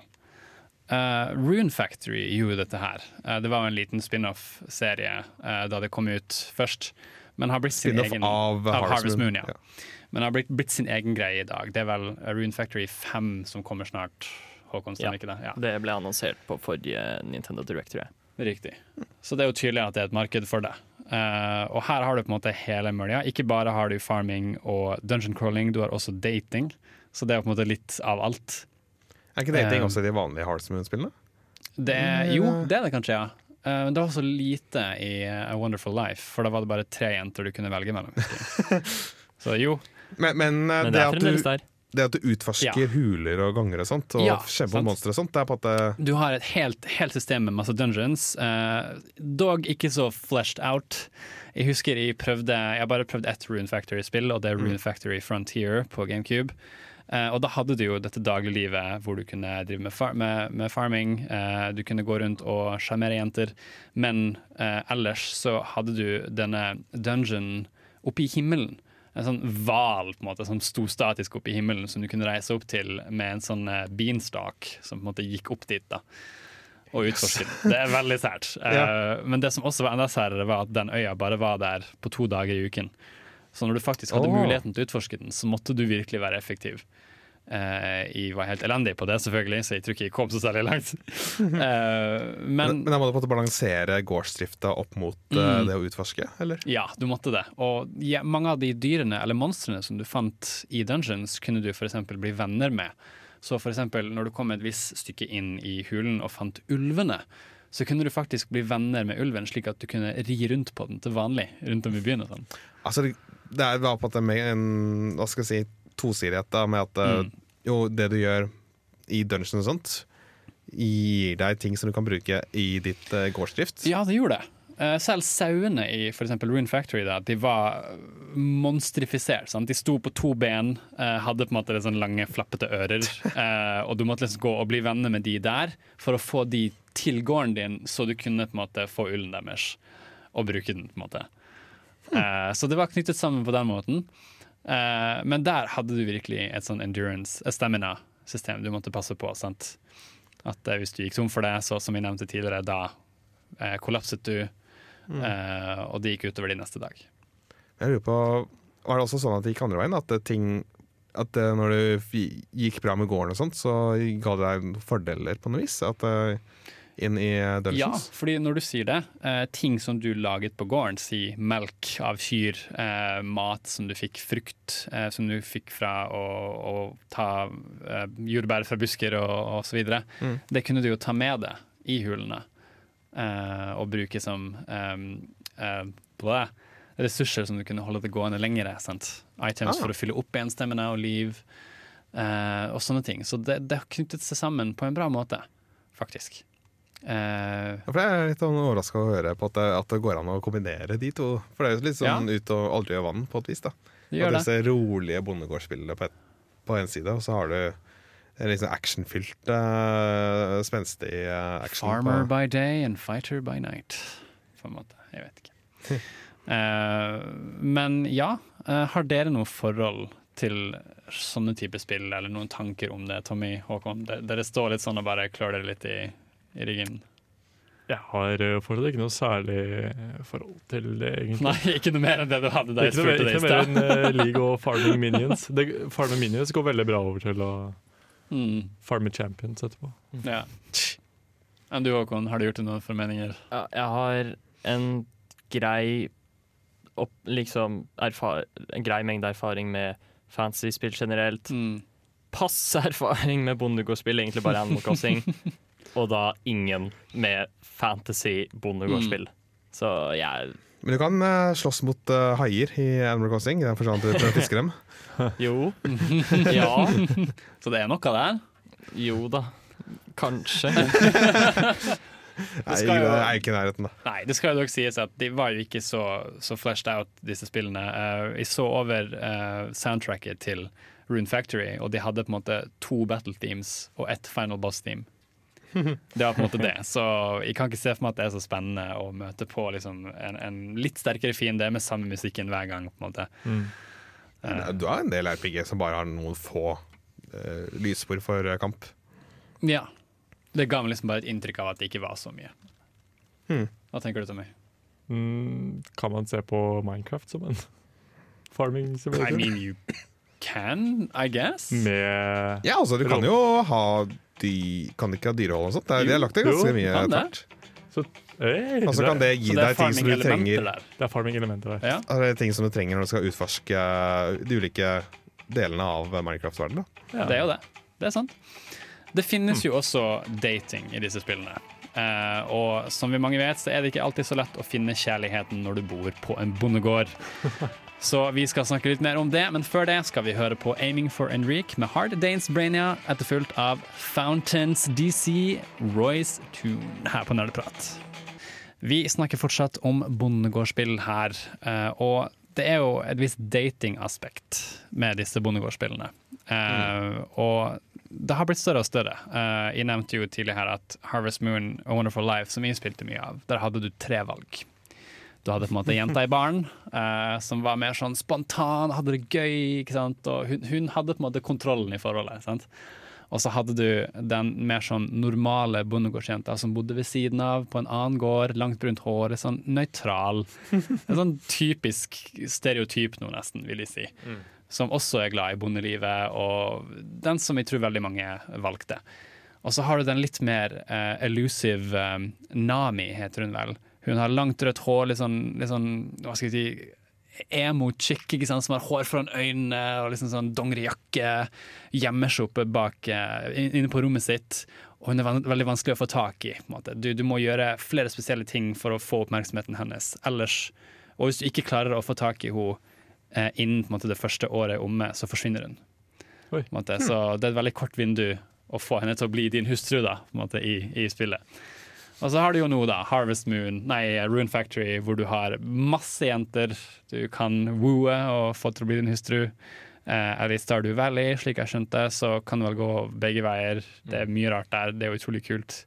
Uh, Rune Factory gjorde dette her. Uh, det var jo en liten spin-off-serie uh, da det kom ut først. Men har blitt sin egen av Harvest Moon, ja. ja. Men har blitt, blitt sin egen greie i dag. Det er vel Rune Factory 5 som kommer snart. Håkon, Ja. ikke det? Ja, Det ble annonsert på forrige Nintendo Directory. Riktig. Så det er jo tydelig at det er et marked for det. Uh, og her har du på en måte hele mølja. Ikke bare har du farming og dungeon crawling, du har også dating. Så det er på en måte litt av alt. Er ikke dating Eh, også i de vanlige Hearts Moon-spillene? Det er, jo, det er det kanskje, ja. Uh, det var så lite i A Wonderful Life, for da var det bare tre jenter du kunne velge mellom. Så jo. Men, men, uh, Men det, det at du, det at du utforsker Ja. huler og ganger og sånt, og Ja, kjemper sant. mot monstre og sånt, det er på at det Du har et helt, helt system med masse dungeons. uh, dog ikke så fleshed out. Jeg husker jeg prøvde Jeg har bare prøvd ett Rune Factory-spill, og det er Rune Factory Frontier på GameCube. Eh, og da hadde du jo dette dagliglivet hvor du kunne drive med, far med, med farming, eh, du kunne gå rundt og sjarmere jenter, men eh, ellers så hadde du denne dungeon oppe i himmelen. En sånn hval på en måte som sto statisk oppe i himmelen, som du kunne reise opp til med en sånn beanstalk som på en måte gikk opp dit. da og utforske. Det er veldig sært. ja. men det som også var enda særere, var at den øya bare var der på to dager i uken. Så når du faktisk hadde oh. muligheten til å utforske den, så måtte du virkelig være effektiv. Uh, jeg var helt elendig på det, selvfølgelig, så jeg tror ikke jeg kom så særlig langt. Uh, Men, men men jeg måtte måte balansere gårdsdrifta opp mot uh, Mm. det å utforske, eller? Ja, du måtte det. Og ja, mange av de dyrene eller monstrene som du fant i dungeons, kunne du f.eks. bli venner med. Så eksempel når du kom et visst stykke inn i hulen og fant ulvene, så kunne du faktisk bli venner med ulven, slik at du kunne ri rundt på den til vanlig rundt om i byen. og sånn. Altså, det- var på en måte en hva skal jeg si, tosidighet da, med at eh, Mm. jo, det du gjør i dungeon og sånt, gir deg ting som du kan bruke i ditt uh, gårdsdrift. Ja, det gjorde det. Eh, Selv sauene i for Rune Factory da, de var monstrifisert. Sant? De sto på to ben, hadde på en måte sånn lange, flappete ører. og du måtte liksom gå og bli venner med de der for å få de til gården din, så du kunne på en måte få ullen deres og bruke den. på en måte. Eh, så det var knyttet sammen på den måten. Uh, men der hadde du virkelig et sånn endurance, et stamina-system du måtte passe på. sant? At uh, hvis du gikk tom for det, så som vi nevnte tidligere, da kollapset du, eh, og det gikk utover de neste dag. Jeg lurer på, Var det også sånn at det gikk andre veien? At, ting, at uh, når det gikk bra med gården og sånt, så ga det deg fordeler på noe vis? At eh, inn i Ja, fordi når du sier det, eh, ting som du laget på gården, si melk av kyr, eh, mat som du fikk, frukt eh, som du fikk fra å, å ta eh, jordbær fra busker og, og så videre, Mm. det kunne du jo ta med deg i hulene eh, og bruke som eh, eh, ressurser som du kunne holde det gående lengre. Sant? Items Ah. for å fylle opp igjen stemmene og liv Uh, og sånne ting. Så det, det har knyttet seg sammen på en bra måte, faktisk. Eh, Ja, for Jeg er litt sånn overraska å høre på at det, at det går an å kombinere de to. For det er jo litt sånn ut og aldri gjør vann, på et vis. da det gjør At disse rolige bondegårdsspillene på, på en side, og så har du en liksom actionfylt, uh, spenstig uh, action. Farmer by day and fighter by night. På en måte. Jeg vet ikke. uh, men ja, har dere noe forhold til sånne type spill, eller noen tanker om det, Tommy Håkon? Dere står litt sånn og bare klør dere litt i, i ryggen. Jeg har eh, fortsatt ikke noe særlig eh, forhold til det, egentlig. Nei, ikke noe mer enn det du hadde da jeg spurte deg i ikke noe mer enn eh, League og Farming Minions. Det, farming Minions går veldig bra over til å Mm, farme champions etterpå. ja. Enn du Håkon, har du gjort deg noen formeninger? Ja, jeg har en grei opp, liksom, erfar En grei mengde erfaring med fantasy-spill generelt. Mm. Passe erfaring med bondegårdsspill, egentlig bare Animal Crossing. og da ingen med fantasy bondegårdsspill. Så jeg Men du kan uh, slåss mot uh, haier i Animal Crossing, i den forstand at du prøver å fiske dem. Jo. Ja. Så det er noe der? Jo da. Kanskje. Nei, skal jeg jo- er ikke i nærheten, da. Nei, det skal jo dog sies at de var jo ikke så, så flashed out, disse spillene. Eh, jeg så over uh, soundtracket til Rune Factory, og de hadde på en måte to battle themes og ett final boss team. Det var på en måte det. Så jeg kan ikke se for meg at det er så spennende å møte på liksom, en, en litt sterkere fiende med samme musikken hver gang. på en måte. Eh, Du har en del RPG som bare har noen få uh, lysspor for kamp. ja. Det ga meg liksom bare et inntrykk av at det ikke var så mye. Hmm. Hva tenker du, Tommy? Mm, kan man se på Minecraft som en farming I mean, you can, I guess. Med Ja, altså, du kan jo ha dy Kan det ikke ha dyrehold og sånt? Det er, de har lagt det ganske Jo, mye det. tvert. Hey, Og så kan det gi det deg ting som du trenger der. det er farming-elementer der. Ja. det er ting som du trenger når du skal utforske de ulike delene av Minecraft-verdenen. Ja. Det er jo det. Det er sant. Det finnes jo også dating i disse spillene. Eh, og som vi mange vet, så er det ikke alltid så lett å finne kjærligheten når du bor på en bondegård. Så vi skal snakke litt mer om det, men før det skal vi høre på 'Aiming for Enrique' med Hard Danes Brainia, etterfulgt av Fountains DC Royce Tune her på Nerdeprat. Vi snakker fortsatt om bondegårdsspill her, eh, og det er jo et visst datingaspekt med disse bondegårdsspillene. Eh, Og det har blitt større og større. Uh, jeg nevnte jo tidligere at Harvest Moon og Wonderful Life, som jeg spilte mye av, der hadde du tre valg. Du hadde på en måte jenta i baren, uh, som var mer sånn spontan, hadde det gøy. ikke sant? Og hun, hun hadde på en måte kontrollen i forholdet. sant? Og så hadde du den mer sånn normale bondegårdsjenta som bodde ved siden av, på en annen gård, langt brunt hår, sånn nøytral. En sånn typisk stereotyp nå, nesten, vil jeg si. Som også er glad i bondelivet, og den som jeg tror veldig mange valgte. Og så har du den litt mer uh, elusive um, Nami, heter hun vel. Hun har langt rødt hår, litt sånn, litt sånn hva skal jeg si, emo-chick ikke sant, som har hår foran øynene og liksom sånn dongerijakke. Gjemmer seg oppe bak uh, inne på rommet sitt. Og hun er veldig vanskelig å få tak i. Du, du må gjøre flere spesielle ting for å få oppmerksomheten hennes. Ellers, og hvis du ikke klarer å få tak i henne eh, innen på en måte, det første året er omme, så forsvinner hun. Oi. På en måte. Så det er et veldig kort vindu å få henne til å bli din hustru da, på en måte, i, i spillet. Og så har du jo nå da Harvest Moon, nei, Rune Factory, hvor du har masse jenter du kan wooe og få til å bli din hustru. Eh, eller i Stardew Valley, slik jeg skjønte, så kan det vel gå begge veier. Det er mye rart der, det er jo utrolig kult.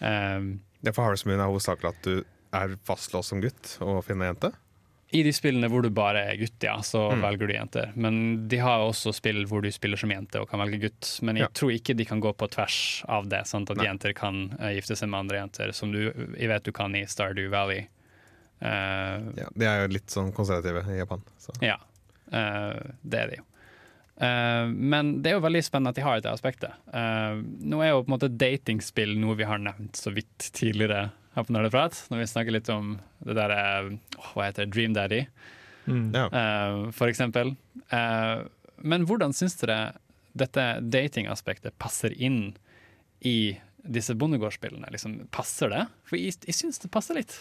Um, Det for Harvest Moon er hovedsakelig at du er fastlåst som gutt og finner jente. I de spillene hvor du bare er gutt, ja, så Mm. velger du jenter. Men de har også spill hvor du spiller som jente og kan velge gutt. Men jeg Ja. tror ikke de kan gå på tvers av det, sånn at Nei. jenter kan eh, gifte seg med andre jenter, som du jeg vet du kan i Stardew Valley. Uh, Ja, de er jo litt sånn konservative i Japan. Så. ja, uh, det er de jo. Eh, men det er jo veldig spennende at de har det aspektet. Eh, nå er jo på en måte datingspill noe vi har nevnt så vidt tidligere her på Nerdeprat, når vi snakker litt om det der eh, Hva heter det? Dream Daddy, Mm. Ja. eh, for eksempel. Eh, men hvordan syns dere dette datingaspektet passer inn i disse bondegårdsspillene? Liksom, passer det? For jeg, jeg syns det passer litt.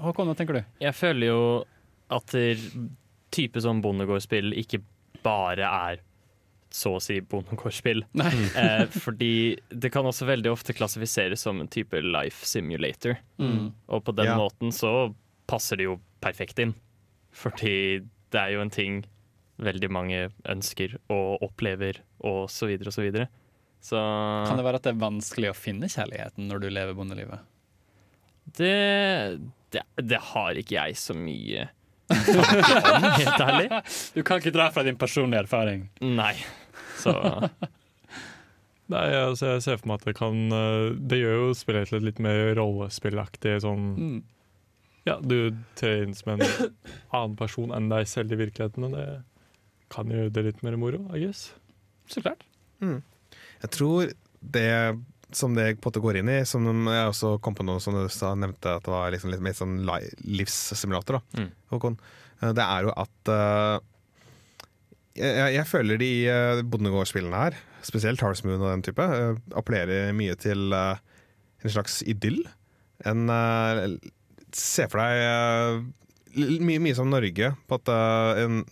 Håkon, hva tenker du? Jeg føler jo at type sånn bondegårdsspill ikke bare er så å si bondegårdsspill. Eh, fordi det kan også veldig ofte klassifiseres som en type life simulator. Mm. Og på den Ja. måten så passer det jo perfekt inn. Fordi det er jo en ting veldig mange ønsker og opplever, og så videre og så videre. Så Kan det være at det er vanskelig å finne kjærligheten når du lever bondelivet? det, det, det har ikke jeg så mye helt ærlig. Du kan ikke dra fra din personlige erfaring. Nei. Så Nei, altså jeg ser for meg at det kan eh, Det gjør jo spillet til et litt mer rollespillaktig sånn Mm. Ja, du trer inn som en annen person enn deg selv i virkeligheten, og det kan gjøre det litt mer moro, I guess. Så klart. Jeg tror det som det på en måte går inn i, som jeg også kom på noe som du sa, nevnte at det var liksom litt mer sånn livssimulator, da, Mm. Håkon, eh, det er jo at uh, jeg, jeg- føler de uh, bondegårdsspillene her, spesielt Harvest Moon og den type, uh, appellerer mye til uh, en slags idyll. En Se for deg mye, mye som Norge, på at en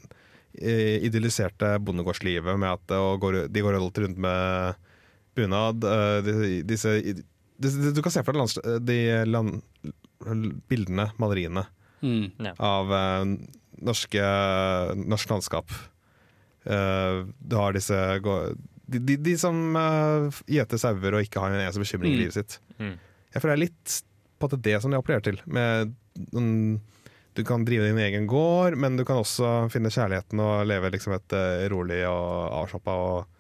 idylliserte bondegårdslivet med at går, de går rundt med bunad. eh, disse, disse, du kan se for deg land, de land, bildene, maleriene, Mm. av eh, norske, norsk landskap. Eh, du har disse De, de, de som gjeter sauer og ikke har en eneste bekymring i Mm. livet sitt. Mm. Jeg føler det er litt på at det er det som de appellerer til. Med, du kan drive din egen gård, men du kan også finne kjærligheten og leve liksom et eh, rolig og avslappa og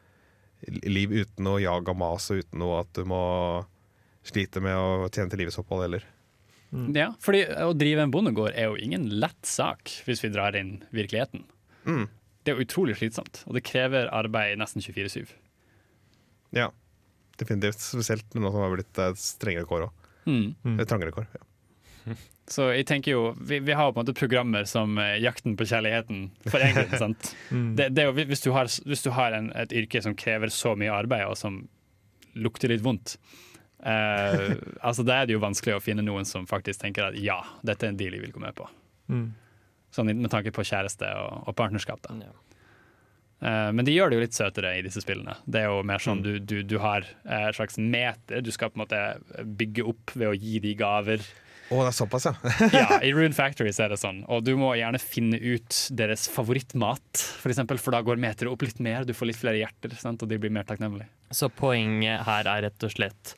liv uten noe jag og mas, og uten noe at du må slite med å tjene til livets opphold heller. Ja, fordi å drive en bondegård er jo ingen lett sak, hvis vi drar inn virkeligheten. Mm. Det er jo utrolig slitsomt, og det krever arbeid nesten 24-7. Ja, definitivt. Spesielt nå som har blitt eh, strengere kår òg. Mm. Trangere kår. Ja. Så jeg tenker jo, vi, vi har på en måte programmer som eh, Jakten på kjærligheten for en sant? Mm. Det, det er jo, hvis du har, hvis du har en, et yrke som krever så mye arbeid, og som lukter litt vondt, eh, altså da er det jo vanskelig å finne noen som faktisk tenker at ja, dette er en deal jeg vil gå med på. Mm. Sånn med tanke på kjæreste og, og partnerskap. da. Ja. Eh, men de gjør det jo litt søtere i disse spillene. Det er jo mer sånn Mm. du, du, du har eh, et slags meter du skal på en måte bygge opp ved å gi de gaver. Å, det er såpass, ja. Ja, I Rune Factory så er det sånn. Og du må gjerne finne ut deres favorittmat, for, eksempel, for da går meteret opp litt mer. Du får litt flere hjerter, sant? og de blir mer takknemlige. Så poenget her er rett og slett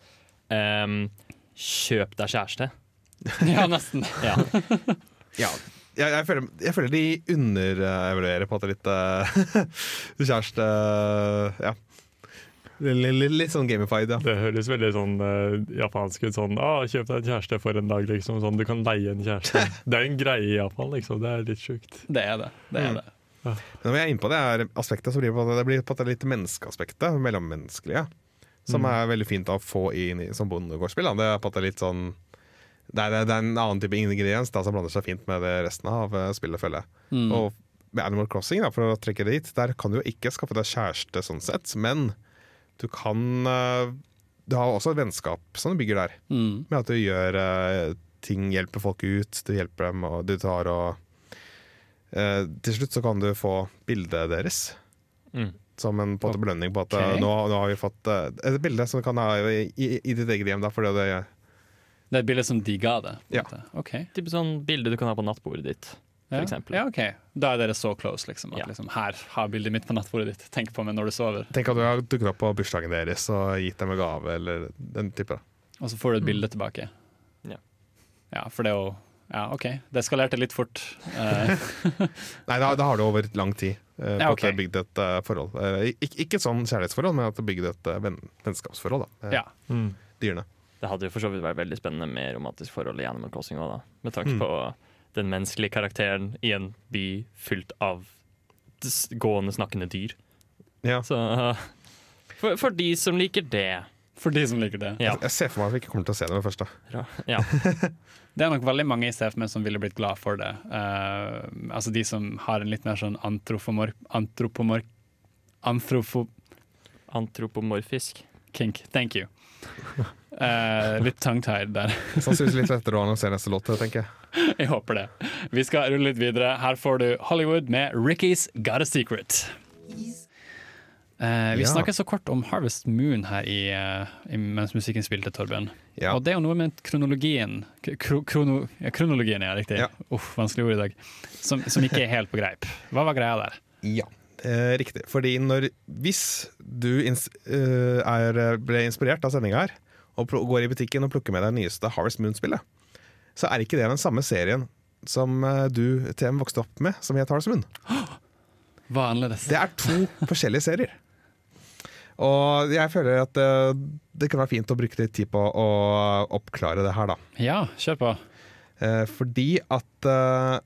um, kjøp deg kjæreste. Ja, nesten. Ja. ja. Jeg, jeg, føler, jeg føler de underevaluerer på en måte litt uh, kjæreste Ja. Litt, sånn gamified, ja. Det høres veldig sånn uh, japansk ut. Sånn ah, 'Kjøp deg en kjæreste for en dag', liksom. Sånn, du kan leie en kjæreste. Det er en greie i Japan, liksom. Det er litt sjukt. Det er det. det, er Mm. det. Men når vi er inne på det her aspektet, så blir det, på, det blir på det litt menneskeaspektet, mellommenneskelige, som Mm. er veldig fint å få inn i som bondegårdsspill. Det er på det litt sånn det er, det er en annen type ingrediens da, som blander seg fint med det resten av eh, spillet, føler jeg. Mm. Og med Animal Crossing, da, for å trekke det dit, der kan du jo ikke skaffe deg kjæreste sånn sett, men du kan eh, Du har også et vennskap som du bygger der, Mm. med at du gjør eh, ting, hjelper folk ut, du hjelper dem, og du tar og eh, Til slutt så kan du få bildet deres. Mm. Som en på en belønning på at nå, nå har vi fått et bilde som du kan ha i, i, i ditt eget hjem. Da, fordi det, Det er et bilde som de ga det. Ja. Okay. Ok. Sånn bilde du kan ha på nattbordet ditt. Ja. Ja, ok. Da er dere så close, liksom. At Ja. liksom, her, ha bildet mitt på nattbordet ditt. Tenk på meg når du sover. tenk at du har dukket opp på bursdagen deres og gitt dem en gave, eller den type. Og så får du et bilde tilbake. Ja. Ja, for det er jo Ja, OK. Det eskalerte litt fort. Eh, Nei, da, da har du over lang tid eh, Ja, på ok. at du bygd et uh, forhold. Eh, ikke, ikke et sånn kjærlighetsforhold, men at du har bygd et uh, venn, vennskapsforhold. Da, med ja. Mm. dyrene. Det hadde jo for så vidt vært veldig spennende med romantisk forhold i Animal Crossing òg, da. Med tanke Mm. på den menneskelige karakteren i en by fylt av gående, snakkende dyr. Ja. Så uh, for, for de som liker det For de som liker det. Ja. Jeg ser for meg at vi ikke kommer til å se det med det første. Ja. Det er nok veldig mange i CFM som ville blitt glad for det. Uh, altså de som har en litt mer sånn antropomork... Antropomork... Antropo... Antropomorfisk. Kink. Thank you. Uh, litt tongue-tied der. Sannsynligvis litt lettere å annonsere neste låt, tenker jeg. Jeg håper det. Vi skal rulle litt videre. Her får du Hollywood med Ricky's Got a Secret. Eh, vi Ja. snakket så kort om Harvest Moon her i, eh, i, mens musikken spilte, Torben. Ja. Og det er jo noe med kronologien Kro, krono, Kronologien, ja, riktig. Ja. Uff, vanskelig ord i dag. Som, som ikke er helt på greip. Hva var greia der? Ja, eh, riktig. Fordi når, hvis du ins eh, er, ble inspirert av sendinga her, og går i butikken og plukker med deg det nyeste Harvest Moon-spillet, så er ikke det den samme serien som eh, du TM vokste opp med, som het Harvest Munn. Hva er annerledes? Det er to forskjellige serier. Og jeg føler at det, det kan være fint å bruke litt tid på å oppklare det her, da. Ja, kjør på. Eh, fordi at uh,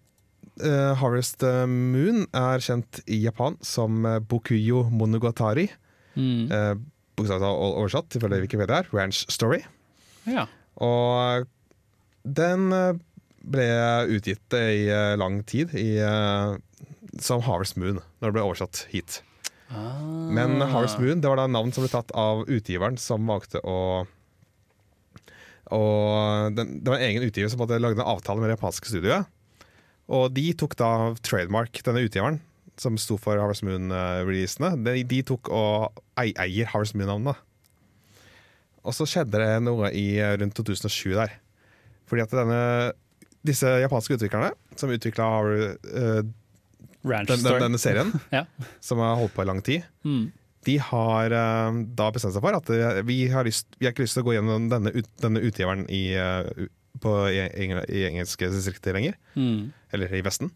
eh, Harvest Moon er kjent i Japan som eh, Bokuyo Monogatari. Mm. Uh, oversatt, ifølge Wikipedia, er Ranch Story. Ja. Og den eh, ble utgitt i eh, lang tid i, eh, som Harvest Moon, når det ble oversatt hit. Ah. Men Harvest Moon det var da navn som ble tatt av utgiveren som valgte å og den, Det var en egen utgiver som hadde lagd en avtale med det japanske studioet. Og de tok da trademark, denne utgiveren, som sto for Harvest Moon-releasene. De, de tok og ei, eier Harvest Moon-navnet. Og så skjedde det noe i eh, rundt 2007 der. Fordi at denne, disse japanske utviklerne, som utvikla uh, den, den, denne serien, Ja. som har holdt på i lang tid, Mm. de har uh, da bestemt seg for at uh, vi har, lyst, vi har ikke lyst til å gå gjennom denne, ut, denne utgiveren i, eh, på, i, engel- i engelske distrikter lenger, Mm. eller i Vesten.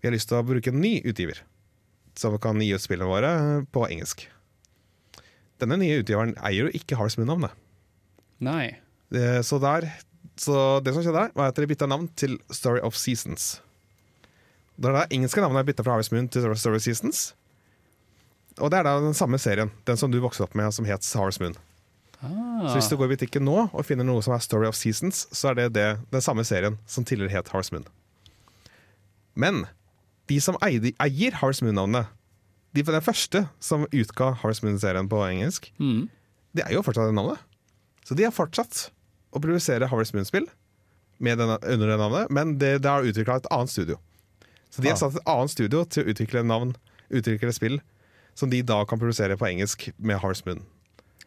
Vi har lyst til å bruke en ny utgiver, som kan gi ut spillene våre på engelsk. Denne nye utgiveren eier jo ikke Harvest Moon-navnet. Nei. Eh, Så, der, så det som skjedde her, var at de bytta navn til Story of Seasons. Det er det engelske navnet er bytta fra Harvest Moon til Story of Seasons. Og det er da den samme serien, den som du vokste opp med, som het Harvest Moon. Ah. Så hvis du går i butikken nå og finner noe som er Story of Seasons, så er det, det den samme serien som tidligere het Harvest Moon. Men de som eide, eier Harvest Moon-navnet, de den første som utga Harvest Moon-serien på engelsk, mm. det er jo fortsatt det navnet. Så de har fortsatt å produsere Harvest Moon-spill under det navnet, men det, det har utvikla et annet studio. Så de har Ah. satt et annet studio til å utvikle navn, utvikle spill, som de da kan produsere på engelsk med Harvest Moon.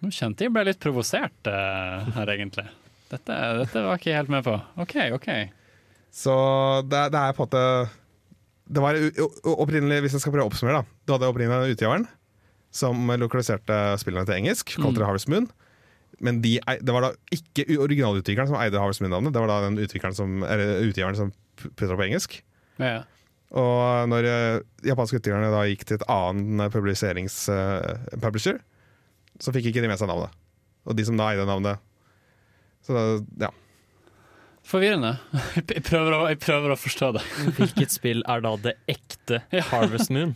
Nå kjente jeg ble litt provosert uh, her, egentlig. Dette, dette var ikke jeg helt med på. OK, OK. Så det, det er på en måte Det var opprinnelig, hvis jeg skal prøve å oppsummere, da. Du hadde opprinnelig utgiveren som lokaliserte spillene til engelsk, kalte det Harvest Moon. Men de, det var da ikke originalutvikleren som eide Harvest Moon-navnet, det var da den utvikleren som, eller utgiveren som putta opp på engelsk. Ja. Og når eh, japanske utgiverne da gikk til et annen publiserings eh, publisher, så fikk ikke de med seg navnet. Og de som da eide navnet Så da, ja. Forvirrende. Jeg prøver, å, jeg prøver å forstå det. Hvilket spill er da det ekte Harvest Moon?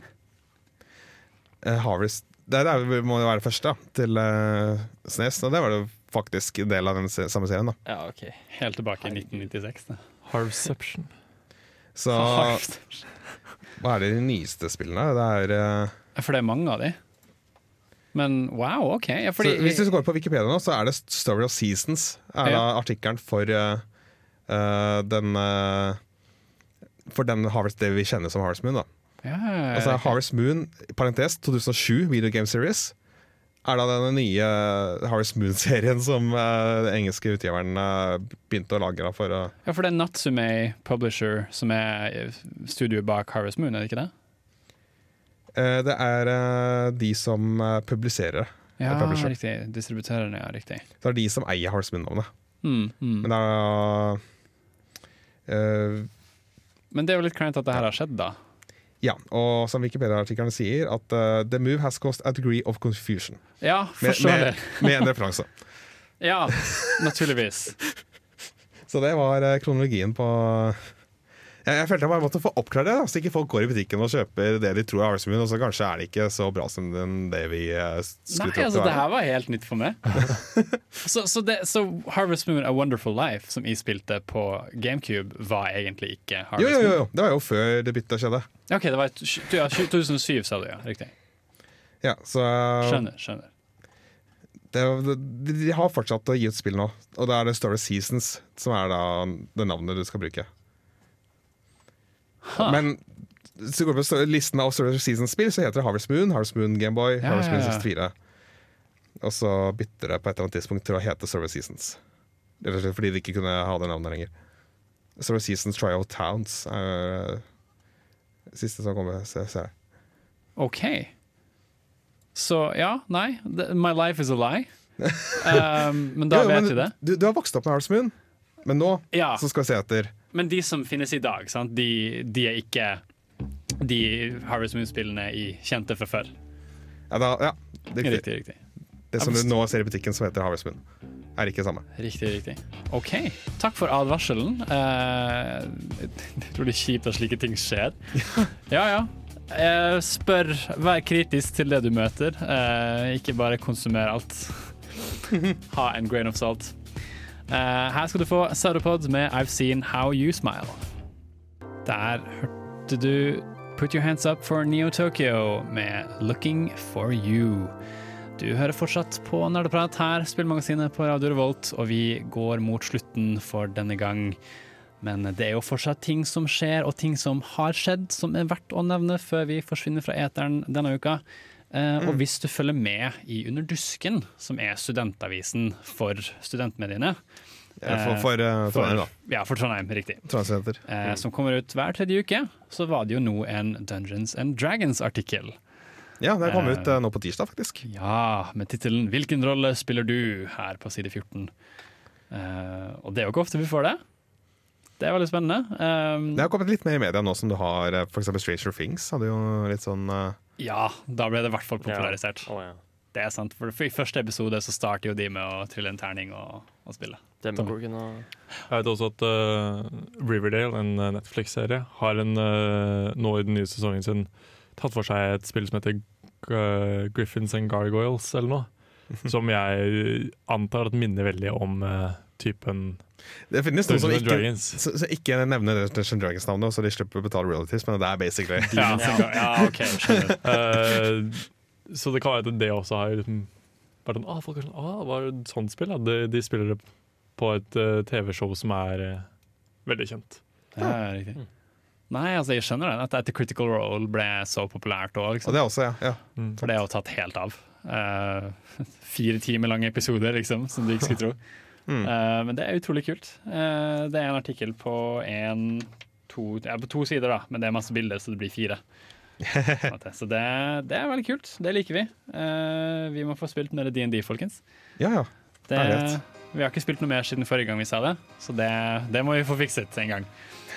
Eh, Harvest Det der må jo være det første da, til uh, Snes, og det var jo faktisk en del av den se samme serien. da Ja, ok. Helt tilbake i 1996. Da. Harvception. Så hva er det de nyeste spillene? Det er uh, For det er mange av de. Men wow, OK. Ja, fordi, så Hvis du går på Wikipedia nå, så er det Story of Seasons Er da artikkelen for uh, eh, den For den Harvest det vi kjenner som Harvest Moon. da ja, altså Harvest Moon, parentes 2007, Video Game Series, er da den nye Harvest Moon-serien som eh, den engelske utgiveren eh, begynte å lage. For å ja, for det er Natsume Publisher som er studioet bak Harvest Moon, er det ikke det? Eh, det er eh, de som eh, publiserer. Ja, riktig. Distributørene, ja, riktig. Det er de som eier Harvest Moon-navnet. Mm, mm. Men det er eh, Men det er jo litt kleint at det her har skjedd, da. Ja, og som Wikipedia-artikkelen sier, at uh, The move has caused a degree of confusion. Ja, Med, forståelig. med, med en referanse. Ja, naturligvis. Så det var eh, kronologien på jeg, jeg følte jeg bare måtte få oppklare det, da, så ikke folk går i butikken og kjøper det de tror er Harvest Moon, og så kanskje er det ikke så bra som den, det vi uh, skulle Nei, altså, det det her var helt nytt for meg. så, så, det, så Harvest Moon A Wonderful Life, som jeg spilte på GameCube, var egentlig ikke Jo, Harvest jo, jo, Moon? jo, det var jo før det byttet skjedde. Ok, det var ja, 2007, sa du, ja. Riktig. Ja, så Skjønner. skjønner. det, de, de har fortsatt å gi ut spill nå, og det er det Story Seasons som er da det navnet du skal bruke. Ha. Men du går på sto- listen av Story Seasons-spill, så heter det Harvest Moon, Harvest Moon Gameboy, Ja, Harvest Moon ja, ja. 64. Og så bytter det på et eller annet tidspunkt til å hete Story Seasons. Rett og slett fordi de ikke kunne ha det navnet lenger. Story Seasons Trial Towns er det siste som kommer. Se, se. OK. Så ja, nei. My life is a lie. Um, men da jo, vet men vi det. Du, du har vokst opp med Harvest Moon, men nå Ja, så skal vi se etter Men de som finnes i dag, sant? De, de er ikke de Harvest Moon-spillene kjente fra før. Ja, da, ja riktig. Riktig, riktig. det som du nå ser i butikken som heter Harvest Moon, er ikke det samme. Riktig, riktig. OK. Takk for advarselen. Eh, jeg tror det er kjipt at slike ting skjer. Ja, ja. Eh, spør, vær kritisk til det du møter. Eh, ikke bare konsumer alt. Ha en grain of salt. Eh, her skal du få Sauropod med I've Seen How You Smile. Der hørte du Put Your Hands Up for Neo Tokyo med Looking for You. Du hører fortsatt på Nerdeprat her, spillmagasinet på Radio Revolt, og vi går mot slutten for denne gang. Men det er jo fortsatt ting som skjer, og ting som har skjedd, som er verdt å nevne før vi forsvinner fra eteren denne uka. Eh, Og hvis du følger med i Under dusken, som er studentavisen for studentmediene Ja, for for for, Trondheim, da. Ja, for Trondheim, riktig. Trondheimsstudenter. mm. som kommer ut hver tredje uke, så var det jo nå en Dungeons and Dragons-artikkel. Ja, det kom Eh. ut nå på tirsdag, faktisk. Ja, med tittelen 'Hvilken rolle spiller du?' her på side 14. Eh, og det er jo ikke ofte vi får det. Det er veldig spennende. Det har kommet litt mer i media nå som du har f.eks. Stranger Things. Hadde jo litt sånn ja, da ble det i hvert fall popularisert. Å, ja. Det er sant, for I første episode så starter jo de med å trille en terning og, og spille. Demogorgon og Jeg vet også at uh, Riverdale, en uh, Netflix-serie, har en, uh, nå i den nye sesongen sin tatt for seg et spill som heter uh, Griffins and Gargoyles, eller noe. Som jeg antar at minner veldig om uh, typen Det finnes noen som ikke, så, så ikke nevner Dungeons and Dragons-navnet, så de slipper å betale royalties, men det er basically Ja, ja OK, skjønner. Uh, så det kan være at det også har liksom vært sånn ah, folk er sånn, ah, var det et sånt spill? Ja, de, de spiller det på et uh, TV-show som er uh, veldig kjent. Ja, riktig. Nei, altså jeg skjønner det. At etter Critical Role ble så populært òg, Og liksom. det er også, ja. ja. Mm. For det er jo tatt helt av. Uh, fire timer lange episoder, liksom, som du ikke skulle tro. Mm. Uh, men det er utrolig kult. Uh, det er en artikkel på en, to, ja, på to sider, da, men det er masse bilder, så det blir fire. så det, det er veldig kult. Det liker vi. Uh, vi må få spilt mer DND, folkens. Ja, ja. Det, vi har ikke spilt noe mer siden forrige gang vi sa det, så det, det må vi få fikset en gang.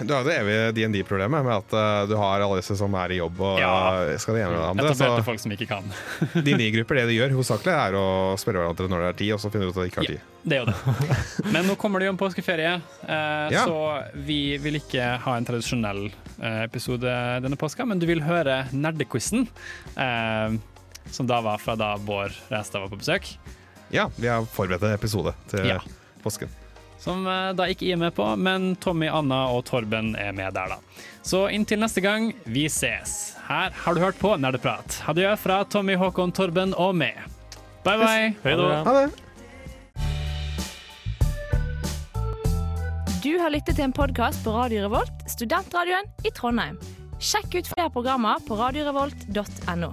Du har jo det evige DND-problemet med at uh, du har alle disse som er i jobb og Ja. eh, skal det ene med andre. Etablerte folk som ikke kan. DND-grupper, det de gjør hovedsakelig, er å spørre hverandre når det er tid, og så finner du ut at de ikke har tid. Ja. Det er jo det. Men nå kommer det jo en påskeferie, uh, Ja. så vi vil ikke ha en tradisjonell eh, episode denne påska, men du vil høre Nerdequizen, som da var fra da Bård Ræstad var på besøk. Ja, vi har forberedt en episode til Ja. påsken. Som eh, da ikke jeg er med på, men Tommy, Anna og Torben er med der, da. Så inntil neste gang, vi ses. Her har du hørt på Nerdeprat. Adjø fra Tommy, Håkon, Torben og meg. Bye, bye. Hei da. Ha det! Du har lyttet til en podkast på Radio Revolt, studentradioen i Trondheim. Sjekk ut flere programmer på radiorevolt.no.